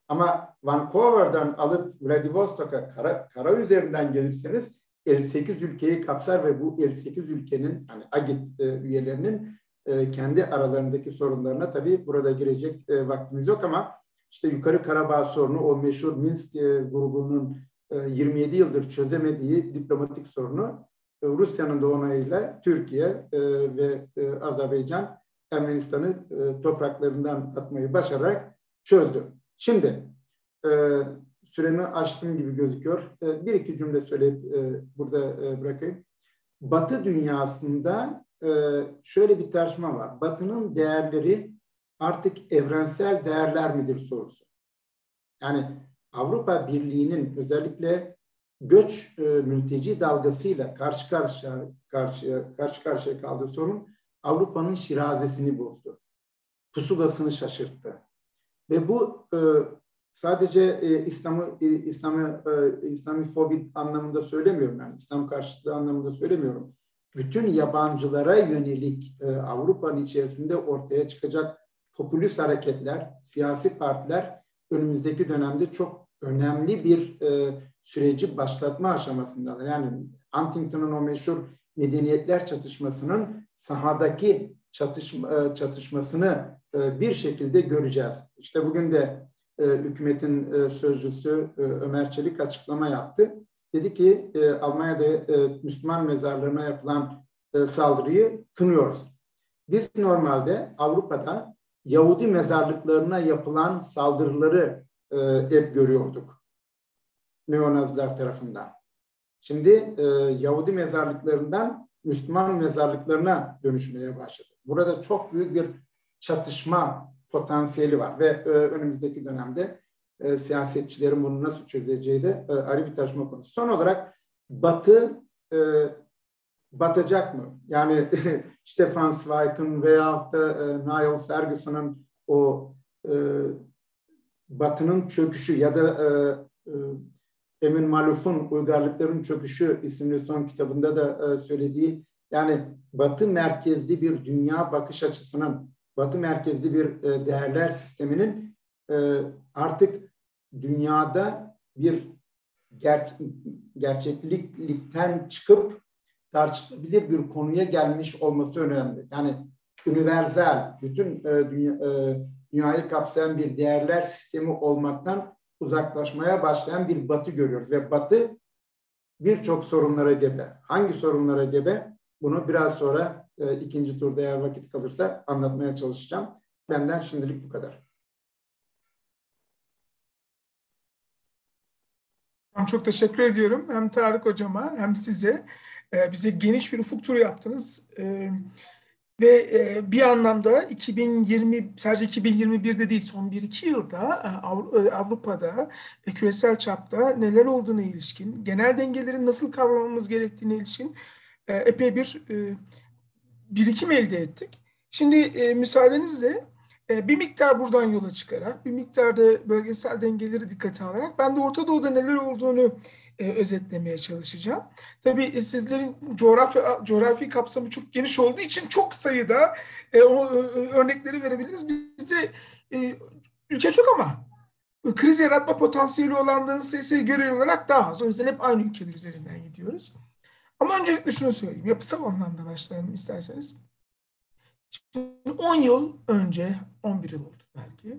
Ama Vancouver'dan alıp Vladivostok'a kara, kara üzerinden gelirseniz 58 ülkeyi kapsar ve bu 58 ülkenin hani AGİT e, üyelerinin e, kendi aralarındaki sorunlarına tabii burada girecek e, vaktimiz yok ama işte Yukarı Karabağ sorunu o meşhur Minsk e, grubunun e, 27 yıldır çözemediği diplomatik sorunu e, Rusya'nın da onayıyla Türkiye e, ve e, Azerbaycan Ermenistan'ı e, topraklarından atmayı başararak çözdü. Şimdi e, süremi açtım gibi gözüküyor. E, bir iki cümle söyleyip e, burada e, bırakayım. Batı dünyasında e, şöyle bir tartışma var. Batı'nın değerleri artık evrensel değerler midir sorusu. Yani Avrupa Birliği'nin özellikle göç e, mülteci dalgasıyla karşı karşıya karşıya karşı karşıya kaldığı sorun Avrupa'nın şirazesini bozdu. Pusulasını şaşırttı. Ve bu e, sadece e, İslam'ı e, İslam'ı e, İslamifobi anlamında söylemiyorum yani İslam karşıtlığı anlamında söylemiyorum. Bütün yabancılara yönelik e, Avrupa'nın içerisinde ortaya çıkacak popülist hareketler, siyasi partiler önümüzdeki dönemde çok önemli bir e, süreci başlatma aşamasındalar. Yani Huntington'un o meşhur medeniyetler çatışmasının sahadaki çatışma, e, çatışmasını e, bir şekilde göreceğiz. İşte bugün de e, hükümetin e, sözcüsü e, Ömer Çelik açıklama yaptı. Dedi ki e, Almanya'da e, Müslüman mezarlarına yapılan e, saldırıyı kınıyoruz. Biz normalde Avrupa'da Yahudi mezarlıklarına yapılan saldırıları e, hep görüyorduk. Neonaziler tarafından. Şimdi e, Yahudi mezarlıklarından Müslüman mezarlıklarına dönüşmeye başladı. Burada çok büyük bir çatışma potansiyeli var ve e, önümüzdeki dönemde e, siyasetçilerin bunu nasıl çözeceği de e, ayrı bir tartışma konusu. Son olarak Batı e, batacak mı? Yani Stefan Zweig'ın veya da e, Niall Ferguson'ın o e, Batı'nın çöküşü ya da e, e, Emin Maluf'un Uygarlıkların Çöküşü isimli son kitabında da e, söylediği yani Batı merkezli bir dünya bakış açısının Batı merkezli bir e, değerler sisteminin e, artık dünyada bir ger gerçeklikten çıkıp tartışılabilir bir konuya gelmiş olması önemli. Yani universal, bütün e, dünya, e, dünyayı kapsayan bir değerler sistemi olmaktan uzaklaşmaya başlayan bir batı görüyoruz. Ve batı birçok sorunlara gebe. Hangi sorunlara gebe? Bunu biraz sonra e, ikinci turda eğer vakit kalırsa anlatmaya çalışacağım. Benden şimdilik bu kadar. Çok teşekkür ediyorum hem Tarık Hocama hem size. E, bize geniş bir ufuk turu yaptınız. E, ve e, bir anlamda 2020 sadece 2021'de değil son 1-2 yılda Avrupa'da küresel çapta neler olduğuna ilişkin, genel dengelerin nasıl kavramamız gerektiğine ilişkin epey bir birikim elde ettik. Şimdi müsaadenizle bir miktar buradan yola çıkarak, bir miktar da bölgesel dengeleri dikkate alarak ben de Orta Doğu'da neler olduğunu e, özetlemeye çalışacağım. Tabii sizlerin coğrafi coğrafi kapsamı çok geniş olduğu için çok sayıda e, o örnekleri verebiliriz. Bizde e, ülke çok ama kriz yaratma potansiyeli olanların sayısı göre olarak daha az. O yüzden hep aynı ülkeler üzerinden gidiyoruz. Ama öncelikle şunu söyleyeyim. Yapısal anlamda başlayalım isterseniz. Şimdi 10 yıl önce, 11 yıl oldu belki.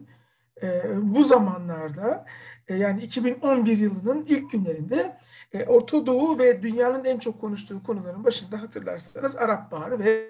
E, bu zamanlarda e, yani 2011 yılının ilk günlerinde e, Orta Doğu ve dünyanın en çok konuştuğu konuların başında hatırlarsanız Arap Baharı ve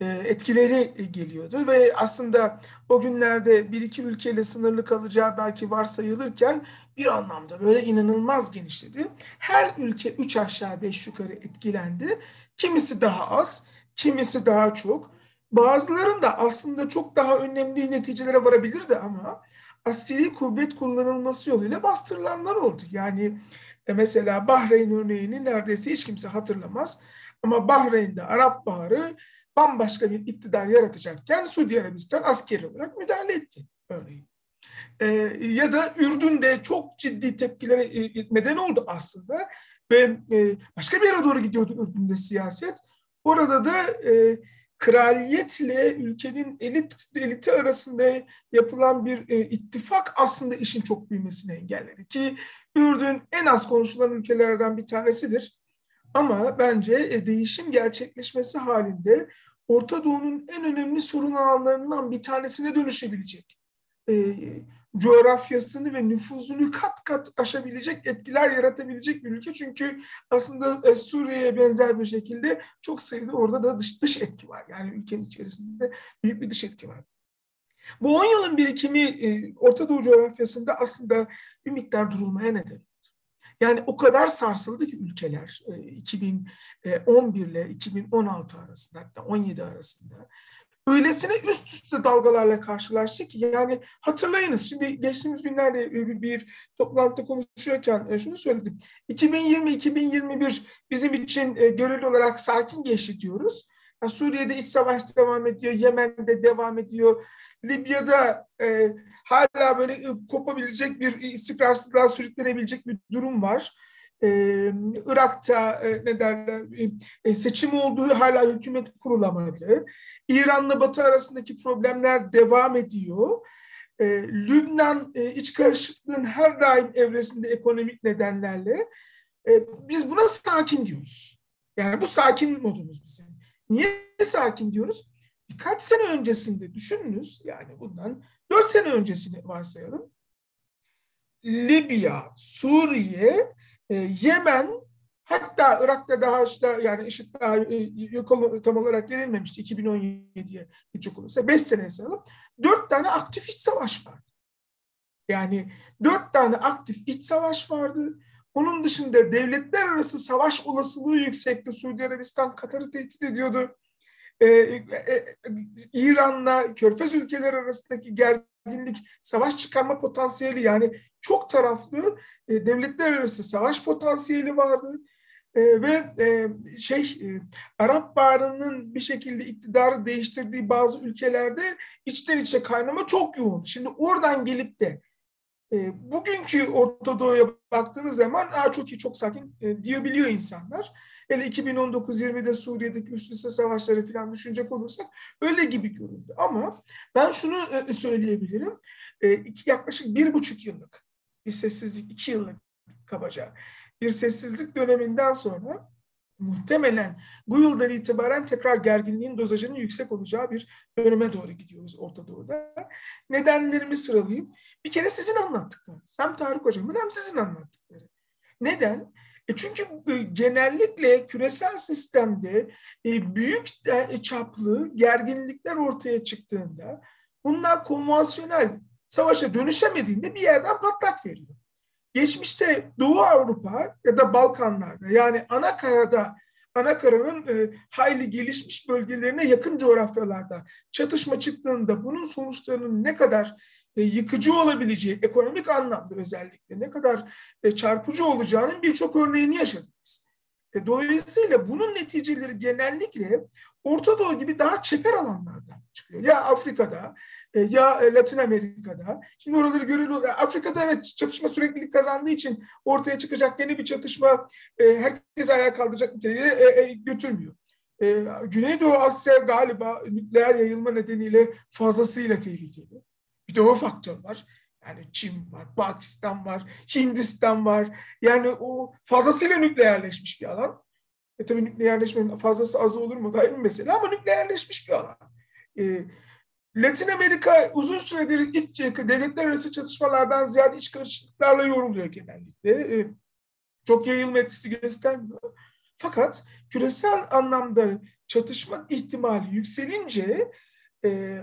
e, etkileri geliyordu ve aslında o günlerde bir iki ülkeyle sınırlı kalacağı belki varsayılırken bir anlamda böyle inanılmaz genişledi. Her ülke üç aşağı beş yukarı etkilendi. Kimisi daha az, kimisi daha çok. Bazılarında aslında çok daha önemli neticelere varabilirdi ama askeri kuvvet kullanılması yoluyla bastırılanlar oldu. Yani e, mesela Bahreyn örneğini neredeyse hiç kimse hatırlamaz. Ama Bahreyn'de Arap Baharı bambaşka bir iktidar yaratacakken Suudi Arabistan askeri olarak müdahale etti örneğin. E, ya da Ürdün'de çok ciddi tepkilere e, neden oldu aslında ve e, başka bir yere doğru gidiyordu Ürdün'de siyaset. Orada da e, kraliyetle ülkenin elit eliti arasında yapılan bir e, ittifak aslında işin çok büyümesini engelledi ki Ürdün en az konuşulan ülkelerden bir tanesidir. Ama bence e, değişim gerçekleşmesi halinde Orta Doğu'nun en önemli sorun alanlarından bir tanesine dönüşebilecek. E, coğrafyasını ve nüfuzunu kat kat aşabilecek, etkiler yaratabilecek bir ülke. Çünkü aslında e, Suriye'ye benzer bir şekilde çok sayıda orada da dış, dış etki var. Yani ülkenin içerisinde büyük bir dış etki var. Bu 10 yılın birikimi e, Orta Doğu coğrafyasında aslında bir miktar durulmaya neden. Yani o kadar sarsıldı ki ülkeler 2011 e, ile 2016 arasında hatta 17 arasında öylesine üst üste dalgalarla karşılaştık ki yani hatırlayınız şimdi geçtiğimiz günlerde bir, toplantıda konuşuyorken e, şunu söyledim. 2020-2021 bizim için e, göreli olarak sakin geçti diyoruz. Yani Suriye'de iç savaş devam ediyor, Yemen'de devam ediyor. Libya'da e, hala böyle e, kopabilecek bir istikrarsızlığa sürüklenebilecek bir durum var. Ee, Irak'ta e, ne derler e, seçim olduğu hala hükümet kurulamadı. İran'la Batı arasındaki problemler devam ediyor. E, Lübnan e, iç karışıklığın her daim evresinde ekonomik nedenlerle. E, biz buna sakin diyoruz. Yani bu sakin modumuz bizim. Niye sakin diyoruz? Birkaç sene öncesinde düşününüz, yani bundan dört sene öncesini varsayalım. Libya, Suriye, e, Yemen Hatta Irak'ta daha işte yani IŞİD daha e, yok tam olarak yenilmemişti 2017'ye hiç olursa. Beş sene sayalım. Dört tane aktif iç savaş vardı. Yani dört tane aktif iç savaş vardı. Onun dışında devletler arası savaş olasılığı yüksekti. Suudi Arabistan Katar'ı tehdit ediyordu. Ee, e, e, İran'la Körfez ülkeleri arasındaki gerginlik, savaş çıkarma potansiyeli yani çok taraflı e, devletler arası savaş potansiyeli vardı. E, ve e, şey e, Arap Baharı'nın bir şekilde iktidarı değiştirdiği bazı ülkelerde içten içe kaynama çok yoğun. Şimdi oradan gelip de e, bugünkü Orta Doğu'ya baktığınız zaman Aa, çok iyi çok sakin e, diyebiliyor insanlar. Hele 2019-20'de Suriye'deki üst üste savaşları falan düşünecek olursak öyle gibi göründü. Ama ben şunu e, söyleyebilirim. E, yaklaşık bir buçuk yıllık bir sessizlik, iki yıllık kabaca bir sessizlik döneminden sonra muhtemelen bu yıldan itibaren tekrar gerginliğin dozajının yüksek olacağı bir döneme doğru gidiyoruz Orta Doğu'da. Nedenlerimi sıralayayım. Bir kere sizin anlattıklarınız. Hem Tarık Hocam'ın hem sizin anlattıkları. Neden? E çünkü e, genellikle küresel sistemde e, büyük çaplı gerginlikler ortaya çıktığında bunlar konvansiyonel savaşa dönüşemediğinde bir yerden patlak veriyor. Geçmişte Doğu Avrupa ya da Balkanlarda yani ana karada ana e, hayli gelişmiş bölgelerine yakın coğrafyalarda çatışma çıktığında bunun sonuçlarının ne kadar yıkıcı olabileceği ekonomik anlamda özellikle ne kadar e, çarpıcı olacağının birçok örneğini yaşadık biz. E, dolayısıyla bunun neticeleri genellikle Orta Doğu gibi daha çeper alanlardan çıkıyor. Ya Afrika'da e, ya e, Latin Amerika'da. Şimdi oraları görülüyor. Afrika'da evet çatışma süreklilik kazandığı için ortaya çıkacak yeni bir çatışma e, herkes ayağa kaldıracak niteliğe götürmüyor. Güneydoğu Asya galiba nükleer yayılma nedeniyle fazlasıyla tehlikeli. Bir de o faktör var. Yani Çin var, Pakistan var, Hindistan var. Yani o fazlasıyla nükleerleşmiş bir alan. E tabii nükleerleşmenin fazlası azı olur mu gayrı mesele ama nükleerleşmiş bir alan. E, Latin Amerika uzun süredir iç devletler arası çatışmalardan ziyade iç karışıklıklarla yoruluyor genellikle. E, çok yayılma etkisi göstermiyor. Fakat küresel anlamda çatışma ihtimali yükselince e,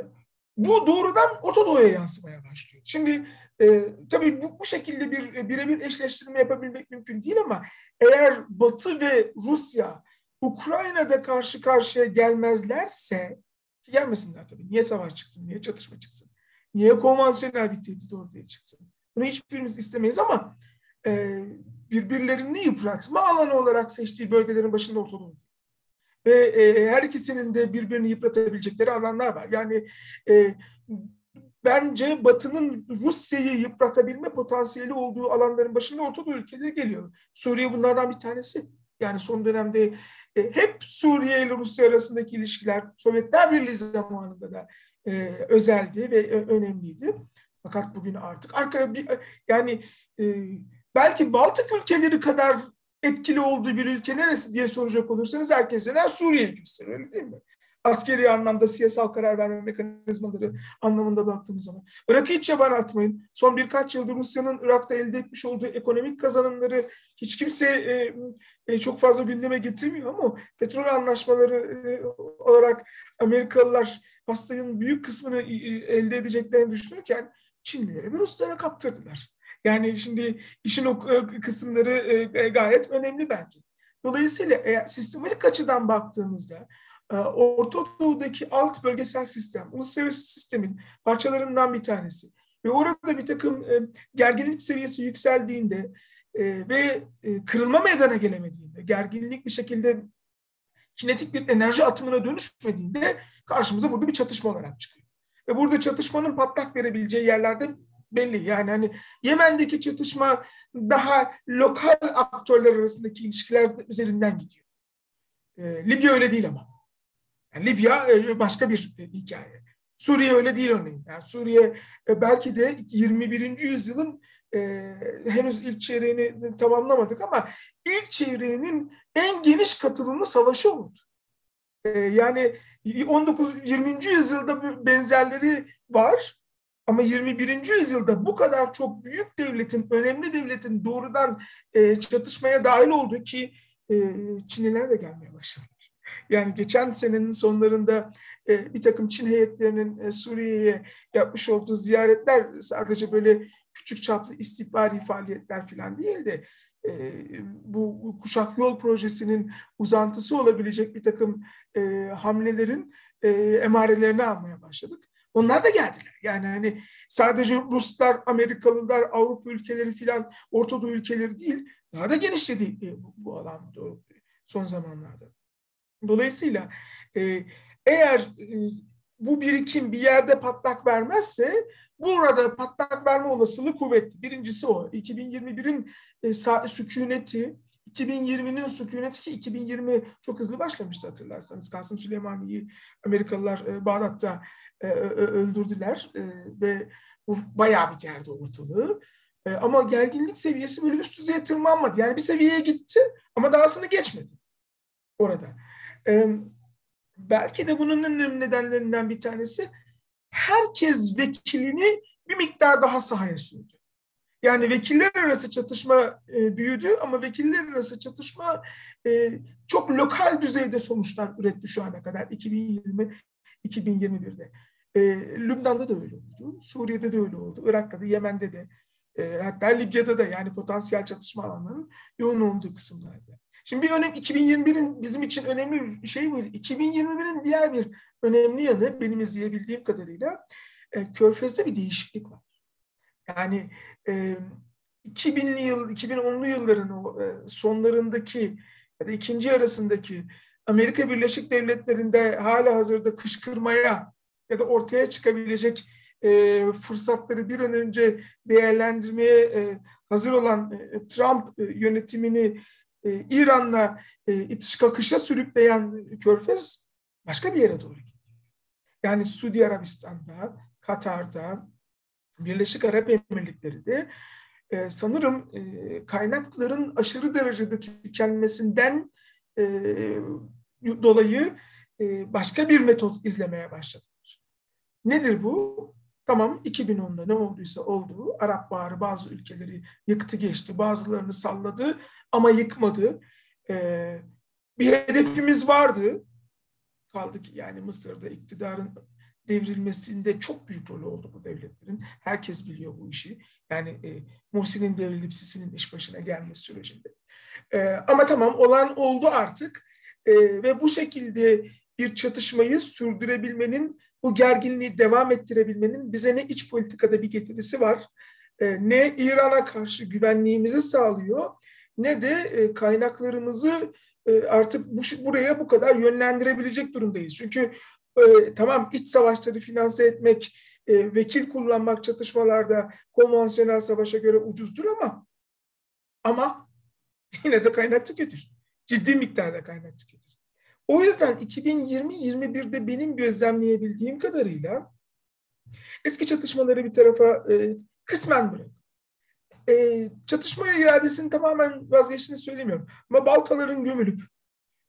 bu doğrudan Orta Doğu'ya yansımaya başlıyor. Şimdi e, tabii bu, bu şekilde bir birebir eşleştirme yapabilmek mümkün değil ama eğer Batı ve Rusya Ukrayna'da karşı karşıya gelmezlerse gelmesinler tabii. Niye savaş çıksın? Niye çatışma çıksın? Niye konvansiyonel bir tehdit ortaya çıksın? Bunu hiçbirimiz istemeyiz ama e, birbirlerini yıpratma alanı olarak seçtiği bölgelerin başında Orta. Ve e, her ikisinin de birbirini yıpratabilecekleri alanlar var. Yani e, bence Batı'nın Rusya'yı yıpratabilme potansiyeli olduğu alanların başında Orta Doğu ülkeleri geliyor. Suriye bunlardan bir tanesi. Yani son dönemde e, hep Suriye ile Rusya arasındaki ilişkiler Sovyetler Birliği zamanında da e, özeldi ve e, önemliydi. Fakat bugün artık arka bir yani e, belki Baltık ülkeleri kadar etkili olduğu bir ülke neresi diye soracak olursanız herkes neden Suriye'yi gösteriyor öyle değil mi? Askeri anlamda siyasal karar verme mekanizmaları anlamında baktığımız zaman. Irak'ı hiç yaban atmayın. Son birkaç yıldır Rusya'nın Irak'ta elde etmiş olduğu ekonomik kazanımları hiç kimse e, e, çok fazla gündeme getirmiyor ama petrol anlaşmaları e, olarak Amerikalılar hastanın büyük kısmını e, elde edeceklerini düşünürken Çinlilere ve Ruslara kaptırdılar. Yani şimdi işin o e, kısımları e, gayet önemli bence. Dolayısıyla eğer sistematik açıdan baktığımızda e, Orta Doğu'daki alt bölgesel sistem, uluslararası sistemin parçalarından bir tanesi. Ve orada bir takım gerginlik seviyesi yükseldiğinde ve kırılma meydana gelemediğinde, gerginlik bir şekilde kinetik bir enerji atımına dönüşmediğinde karşımıza burada bir çatışma olarak çıkıyor. Ve burada çatışmanın patlak verebileceği yerlerde belli. Yani hani Yemen'deki çatışma daha lokal aktörler arasındaki ilişkiler üzerinden gidiyor. E, Libya öyle değil ama. Yani Libya e, başka bir e, hikaye. Suriye öyle değil örneğin. Yani Suriye e, belki de 21. yüzyılın e, henüz ilk çeyreğini tamamlamadık ama ilk çeyreğinin en geniş katılımlı savaşı oldu. E, yani 19-20. yüzyılda benzerleri var ama 21. yüzyılda bu kadar çok büyük devletin, önemli devletin doğrudan e, çatışmaya dahil olduğu ki e, Çinliler de gelmeye başladılar. Yani geçen senenin sonlarında e, bir takım Çin heyetlerinin e, Suriye'ye yapmış olduğu ziyaretler sadece böyle küçük çaplı istihbari faaliyetler falan değil de e, bu kuşak yol projesinin uzantısı olabilecek bir takım e, hamlelerin e, emarelerini almaya başladık. Onlar da geldiler. Yani hani sadece Ruslar, Amerikalılar, Avrupa ülkeleri filan, Orta Doğu ülkeleri değil, daha da genişledi e, bu, bu alan son zamanlarda. Dolayısıyla e, eğer e, bu birikim bir yerde patlak vermezse burada patlak verme olasılığı kuvvetli. Birincisi o. 2021'in e, sükuneti, 2020'nin sükuneti ki 2020 çok hızlı başlamıştı hatırlarsanız. Kasım Süleymani'yi Amerikalılar Bağdat'ta e, öldürdüler e, ve bu bayağı bir gerdi ortalığı. E, ama gerginlik seviyesi böyle üst düzeye tırmanmadı. Yani bir seviyeye gitti ama dahasını geçmedi orada. Belki de bunun önemli nedenlerinden bir tanesi herkes vekilini bir miktar daha sahaya sürdü. Yani vekiller arası çatışma büyüdü ama vekiller arası çatışma çok lokal düzeyde sonuçlar üretti şu ana kadar 2020 2021'de. E, Lübnan'da da öyle oldu. Suriye'de de öyle oldu. Irak'ta da, Yemen'de de. E, hatta Libya'da da yani potansiyel çatışma alanlarının yoğun olduğu kısımlarda. Şimdi bir önem 2021'in bizim için önemli bir şey mi? 2021'in diğer bir önemli yanı benim izleyebildiğim kadarıyla e, Körfez'de bir değişiklik var. Yani e, 2000'li yıl, 2010'lu yılların o e, sonlarındaki ya da ikinci arasındaki Amerika Birleşik Devletleri'nde hala hazırda kışkırmaya ya da ortaya çıkabilecek e, fırsatları bir an önce değerlendirmeye e, hazır olan e, Trump e, yönetimini e, İran'la e, itiş kakışa sürükleyen Körfez başka bir yere doğru gidiyor. Yani Suudi Arabistan'da, Katar'da, Birleşik Arap Emirlikleri'de e, sanırım e, kaynakların aşırı derecede tükenmesinden dolayı başka bir metot izlemeye başladılar. Nedir bu? Tamam 2010'da ne olduysa oldu. Arap Baharı bazı ülkeleri yıktı geçti. Bazılarını salladı ama yıkmadı. Ee, bir hedefimiz vardı. Kaldı ki yani Mısır'da iktidarın devrilmesinde çok büyük rol oldu bu devletlerin. Herkes biliyor bu işi. Yani e, Muhsin'in devrilip Sisi'nin iş başına gelmesi sürecinde. E, ama tamam olan oldu artık. E, ve bu şekilde bir çatışmayı sürdürebilmenin bu gerginliği devam ettirebilmenin bize ne iç politikada bir getirisi var, e, ne İran'a karşı güvenliğimizi sağlıyor, ne de e, kaynaklarımızı e, artık bu, buraya bu kadar yönlendirebilecek durumdayız. Çünkü tamam iç savaşları finanse etmek, vekil kullanmak çatışmalarda konvansiyonel savaşa göre ucuzdur ama ama yine de kaynak tüketir. Ciddi miktarda kaynak tüketir. O yüzden 2020-21'de benim gözlemleyebildiğim kadarıyla eski çatışmaları bir tarafa e, kısmen bırak. E, çatışma iradesini tamamen vazgeçtiğini söylemiyorum. Ama baltaların gömülüp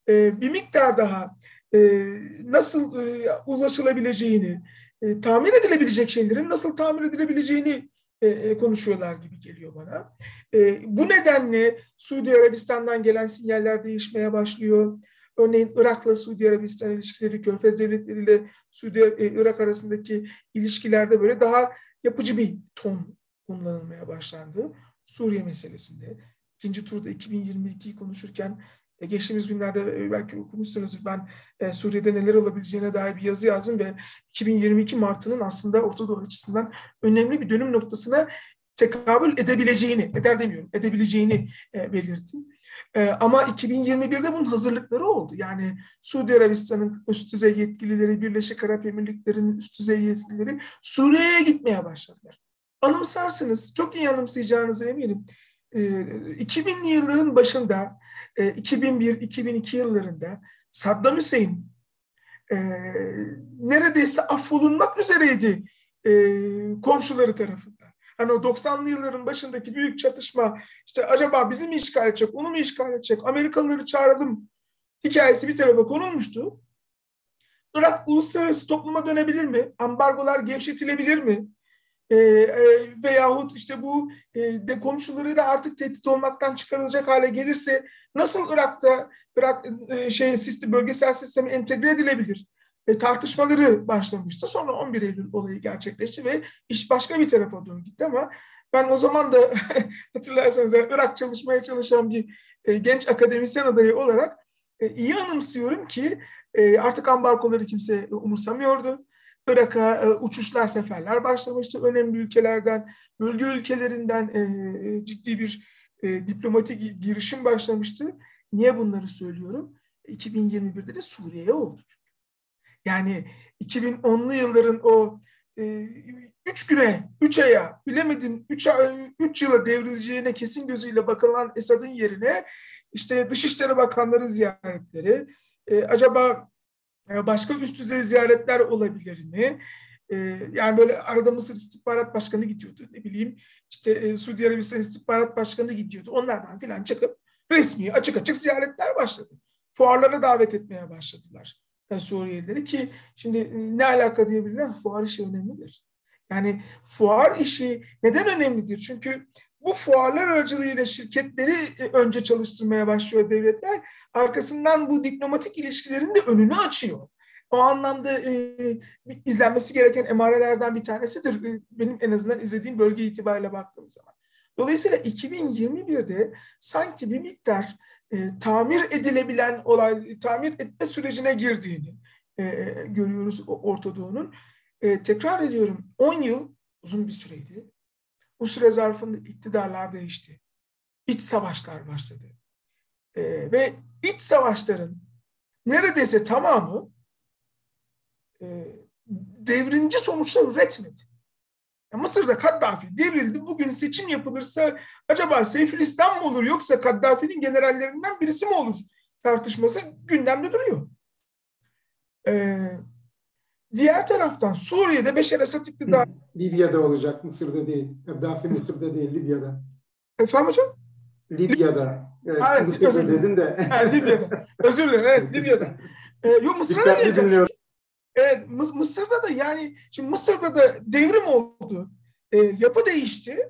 e, bir miktar daha e, nasıl e, uzlaşılabileceğini, e, tamir edilebilecek şeylerin nasıl tamir edilebileceğini e, e konuşuyorlar gibi geliyor bana. E, bu nedenle Suudi Arabistan'dan gelen sinyaller değişmeye başlıyor. Örneğin Irak'la Suudi Arabistan ilişkileri, Körfez devletleriyle Suudi e, Irak arasındaki ilişkilerde böyle daha yapıcı bir ton kullanılmaya başlandı. Suriye meselesinde. ikinci turda 2022'yi konuşurken e, geçtiğimiz günlerde e, belki okumuşsunuzdur ben Suriye'de neler olabileceğine dair bir yazı yazdım ve 2022 Mart'ının aslında Orta Doğu açısından önemli bir dönüm noktasına tekabül edebileceğini, eder demiyorum, edebileceğini belirttim. E, ama 2021'de bunun hazırlıkları oldu. Yani Suudi Arabistan'ın üst düzey yetkilileri, Birleşik Arap Emirlikleri'nin üst düzey yetkilileri Suriye'ye gitmeye başladılar. Anımsarsınız, çok iyi anımsayacağınıza eminim. E, 2000'li yılların başında, e, 2001-2002 yıllarında Saddam Hüseyin e, neredeyse affolunmak üzereydi e, komşuları tarafından. Hani o 90'lı yılların başındaki büyük çatışma işte acaba bizi mi işgal edecek, onu mu işgal edecek, Amerikalıları çağıralım hikayesi bir tarafa konulmuştu. Irak uluslararası topluma dönebilir mi? Ambargolar gevşetilebilir mi? Ee, e, veyahut işte bu e, de komşuları da artık tehdit olmaktan çıkarılacak hale gelirse nasıl Irak'ta Irak e, şey sistem, bölgesel sistemi entegre edilebilir? E, tartışmaları başlamıştı. Sonra 11 Eylül olayı gerçekleşti ve iş başka bir tarafa doğru gitti ama ben o zaman da hatırlarsanız yani Irak çalışmaya çalışan bir e, genç akademisyen adayı olarak e, iyi anımsıyorum ki e, artık ambargoları kimse umursamıyordu. Irak'a e, uçuşlar, seferler başlamıştı. Önemli ülkelerden, bölge ülkelerinden e, ciddi bir e, diplomatik girişim başlamıştı. Niye bunları söylüyorum? 2021'de de Suriye'ye oldu. Yani 2010'lu yılların o e, üç güne, üç aya, bilemedin üç, üç yıla devrileceğine kesin gözüyle bakılan Esad'ın yerine işte Dışişleri Bakanları ziyaretleri, e, acaba e, başka üst düzey ziyaretler olabilir mi? E, yani böyle arada Mısır İstihbarat Başkanı gidiyordu, ne bileyim işte e, Suudi Arabistan İstihbarat Başkanı gidiyordu. Onlardan filan çıkıp resmi açık açık ziyaretler başladı. Fuarlara davet etmeye başladılar. Suriyelileri ki şimdi e, ne alaka diyebilirler? Fuar işi önemlidir. Yani fuar işi neden önemlidir? Çünkü bu fuarlar aracılığıyla şirketleri e, önce çalıştırmaya başlıyor devletler. Arkasından bu diplomatik ilişkilerin de önünü açıyor. O anlamda e, izlenmesi gereken emarelerden bir tanesidir. E, benim en azından izlediğim bölge itibariyle baktığım zaman. Dolayısıyla 2021'de sanki bir miktar e, tamir edilebilen olay, tamir etme sürecine girdiğini e, görüyoruz Orta Doğu'nun. E, tekrar ediyorum 10 yıl uzun bir süreydi. Bu süre zarfında iktidarlar değişti. İç savaşlar başladı. E, ve iç savaşların neredeyse tamamı e, devrimci sonuçlar üretmedi. Mısır'da Kaddafi devrildi. Bugün seçim yapılırsa acaba Seyfülislam mı olur yoksa Kaddafi'nin generallerinden birisi mi olur tartışması gündemde duruyor. Ee, diğer taraftan Suriye'de Beşer Esad iktidar... Libya'da olacak, Mısır'da değil. Kaddafi Mısır'da değil, Libya'da. Efendim hocam? Libya'da. Evet, evet Mısır'da dedin de. Evet, Libya'da. Özür dilerim. Evet, Libya'da. Ee, yok Mısır'a da geleceğim. Evet, Mısır'da da yani şimdi Mısır'da da devrim oldu. E, yapı değişti.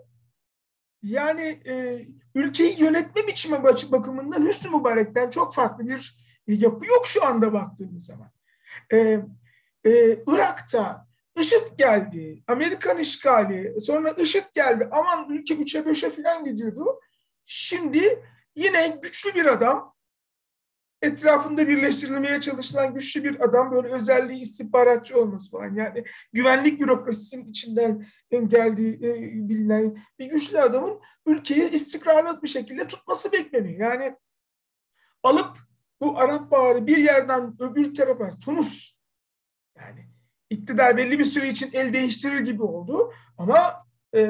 Yani e, ülkeyi yönetme biçimi bakımından Hüsnü Mübarek'ten çok farklı bir yapı yok şu anda baktığımız zaman. E, e, Irak'ta IŞİD geldi, Amerikan işgali, sonra IŞİD geldi. Aman ülke üçe beşe falan gidiyordu. Şimdi yine güçlü bir adam, etrafında birleştirilmeye çalışılan güçlü bir adam, böyle özelliği istihbaratçı olması falan. Yani güvenlik bürokrasisinin içinden geldiği e, bilinen bir güçlü adamın ülkeyi istikrarlı bir şekilde tutması bekleniyor. Yani alıp bu Arap Baharı bir yerden öbür tarafa, Tunus yani iktidar belli bir süre için el değiştirir gibi oldu ama e,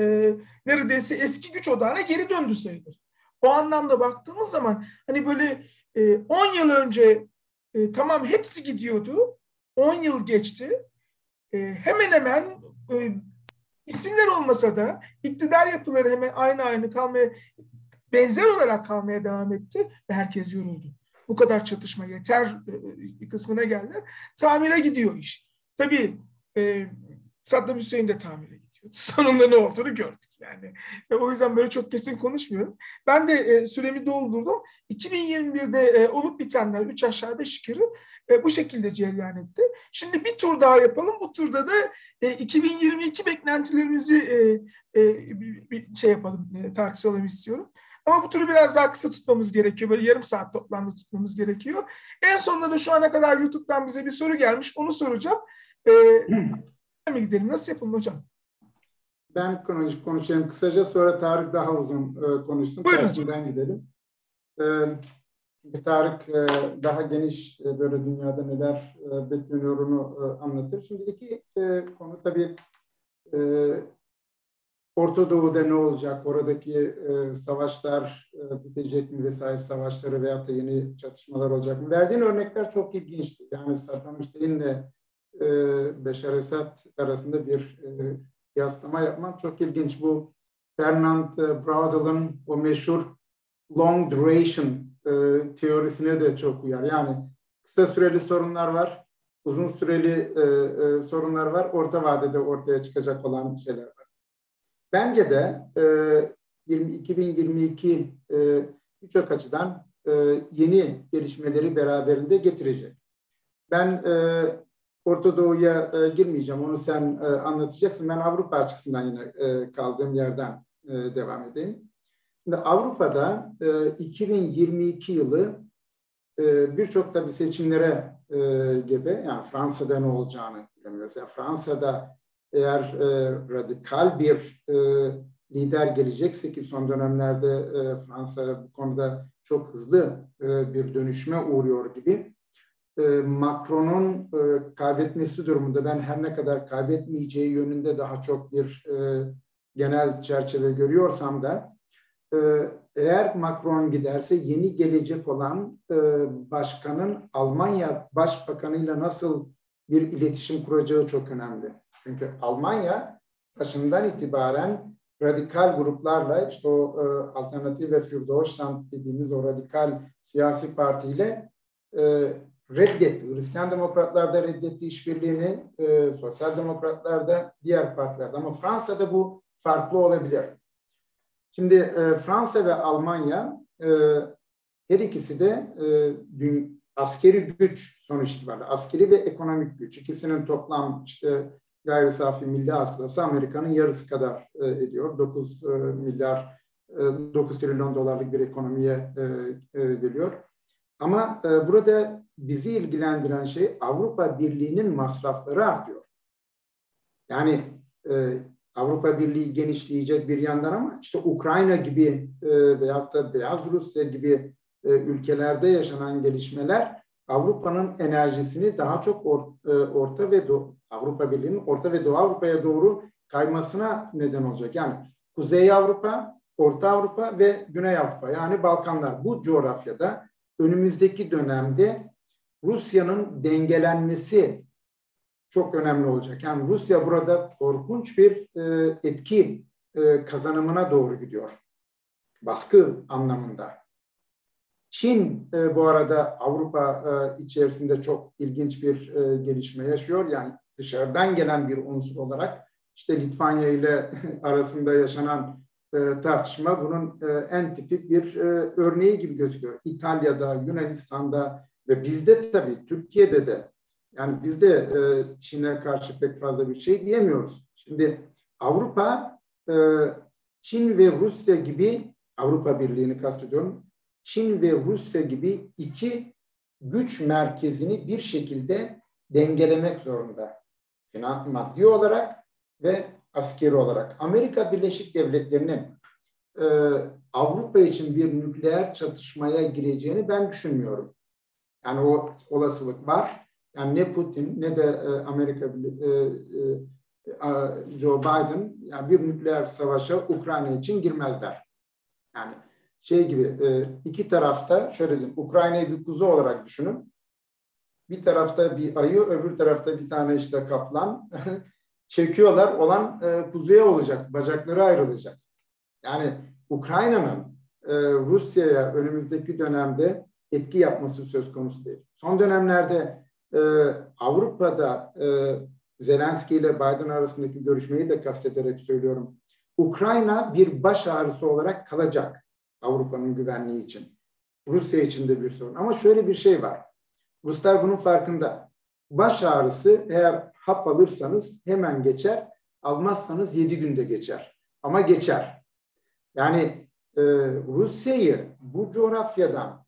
neredeyse eski güç odağına geri döndü sayılır. O anlamda baktığımız zaman hani böyle e, 10 yıl önce e, tamam hepsi gidiyordu. 10 yıl geçti. E, hemen hemen e, isimler olmasa da iktidar yapıları hemen aynı aynı kalmaya benzer olarak kalmaya devam etti ve herkes yoruldu. Bu kadar çatışma yeter e, kısmına geldiler. Tamire gidiyor iş. Tabii e, Saddam Hüseyin de tamire gidiyor. Sonunda ne olduğunu gördük yani. E, o yüzden böyle çok kesin konuşmuyorum. Ben de e, süremi doldurdum. 2021'de e, olup bitenler 3 aşağı 5 yukarı e, bu şekilde cereyan etti. Şimdi bir tur daha yapalım. Bu turda da e, 2022 beklentilerimizi e, e, bir, şey yapalım, e, tartışalım istiyorum. Ama bu turu biraz daha kısa tutmamız gerekiyor. Böyle yarım saat toplamda tutmamız gerekiyor. En sonunda da şu ana kadar YouTube'dan bize bir soru gelmiş. Onu soracağım. E, mi gidelim? Nasıl yapalım hocam? Ben konuş, konuşayım kısaca. Sonra Tarık daha uzun e, konuşsun. Buyurun. Tersinden gidelim. E, Tarık e, daha geniş e, böyle dünyada neler e, bekleniyor onu e, anlatır. Şimdi iki e, konu tabii e, Orta Doğu'da ne olacak? Oradaki e, savaşlar e, bitecek mi vesaire savaşları veyahut da yeni çatışmalar olacak mı? Verdiğin örnekler çok ilginçti. Yani Saddam Hüseyin'le e, Beşar Esad arasında bir e, kıyaslama yapman çok ilginç. Bu Fernand e, Braudel'ın o meşhur long duration e, teorisine de çok uyar. Yani kısa süreli sorunlar var, uzun süreli e, e, sorunlar var, orta vadede ortaya çıkacak olan şeyler var. Bence de e, 20, 2022 e, birçok açıdan e, yeni gelişmeleri beraberinde getirecek. Ben e, Orta Doğu'ya e, girmeyeceğim, onu sen e, anlatacaksın. Ben Avrupa açısından yine e, kaldığım yerden e, devam edeyim. Şimdi Avrupa'da e, 2022 yılı e, birçok tabii seçimlere e, gebe. Yani Fransa'da ne olacağını bilemiyoruz. Yani Fransa'da eğer e, radikal bir e, lider gelecekse ki son dönemlerde e, Fransa bu konuda çok hızlı e, bir dönüşme uğruyor gibi e, Macron'un e, kaybetmesi durumunda ben her ne kadar kaybetmeyeceği yönünde daha çok bir e, genel çerçeve görüyorsam da eğer Macron giderse yeni gelecek olan başkanın Almanya başbakanıyla nasıl bir iletişim kuracağı çok önemli. Çünkü Almanya başından itibaren radikal gruplarla işte o e, Alternative ve für Deutschland dediğimiz o radikal siyasi partiyle e, reddetti. Hristiyan demokratlar da reddetti işbirliğini, e, sosyal demokratlar da diğer partilerde. Ama Fransa'da bu farklı olabilir. Şimdi e, Fransa ve Almanya e, her ikisi de e, dün, askeri güç sonuç itibariyle, askeri ve ekonomik güç. İkisinin toplam işte gayri safi milli hasılası Amerika'nın yarısı kadar e, ediyor. 9 e, milyar, e, 9 trilyon dolarlık bir ekonomiye e, e, geliyor. Ama e, burada bizi ilgilendiren şey Avrupa Birliği'nin masrafları artıyor. Yani e, Avrupa Birliği genişleyecek bir yandan ama işte Ukrayna gibi e, veyahut da Beyaz Rusya gibi e, ülkelerde yaşanan gelişmeler Avrupa'nın enerjisini daha çok or, e, Orta ve Doğu, Avrupa Birliği'nin Orta ve Doğu Avrupa'ya doğru kaymasına neden olacak. Yani Kuzey Avrupa, Orta Avrupa ve Güney Avrupa yani Balkanlar bu coğrafyada önümüzdeki dönemde Rusya'nın dengelenmesi çok önemli olacak. Yani Rusya burada korkunç bir e, etki e, kazanımına doğru gidiyor. baskı anlamında. Çin e, bu arada Avrupa e, içerisinde çok ilginç bir e, gelişme yaşıyor. Yani dışarıdan gelen bir unsur olarak işte Litvanya ile arasında yaşanan e, tartışma bunun e, en tipik bir e, örneği gibi gözüküyor. İtalya'da, Yunanistan'da ve bizde tabii Türkiye'de de yani bizde e, Çin'e karşı pek fazla bir şey diyemiyoruz. Şimdi Avrupa, e, Çin ve Rusya gibi Avrupa Birliği'ni kastediyorum. Çin ve Rusya gibi iki güç merkezini bir şekilde dengelemek zorunda. Yani maddi olarak ve askeri olarak. Amerika Birleşik Devletleri'nin e, Avrupa için bir nükleer çatışmaya gireceğini ben düşünmüyorum. Yani o olasılık var. Yani ne Putin ne de e, Amerika e, e, Joe Biden yani bir nükleer savaşa Ukrayna için girmezler. Yani şey gibi e, iki tarafta şöyle diyeyim Ukrayna'yı bir kuzu olarak düşünün. Bir tarafta bir ayı, öbür tarafta bir tane işte kaplan. Çekiyorlar olan e, kuzuya olacak, bacakları ayrılacak. Yani Ukrayna'nın e, Rusya'ya önümüzdeki dönemde etki yapması söz konusu değil. Son dönemlerde e, Avrupa'da e, Zelenski ile Biden arasındaki görüşmeyi de kastederek söylüyorum. Ukrayna bir baş ağrısı olarak kalacak Avrupa'nın güvenliği için. Rusya için de bir sorun. Ama şöyle bir şey var. Ruslar bunun farkında. Baş ağrısı eğer hap alırsanız hemen geçer. Almazsanız yedi günde geçer. Ama geçer. Yani e, Rusya'yı bu coğrafyadan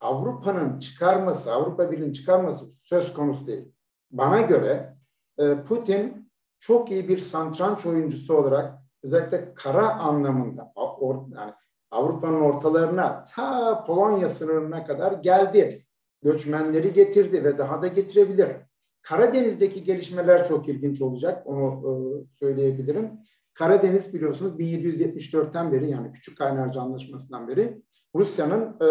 Avrupa'nın çıkarması, Avrupa Birliği'nin çıkarması söz konusu değil. Bana göre e, Putin çok iyi bir santranç oyuncusu olarak özellikle kara anlamında yani Avrupa'nın ortalarına ta Polonya sınırına kadar geldi. Göçmenleri getirdi ve daha da getirebilir. Karadeniz'deki gelişmeler çok ilginç olacak. Onu e, söyleyebilirim. Karadeniz biliyorsunuz 1774'ten beri yani Küçük Kaynarca Anlaşması'ndan beri Rusya'nın e,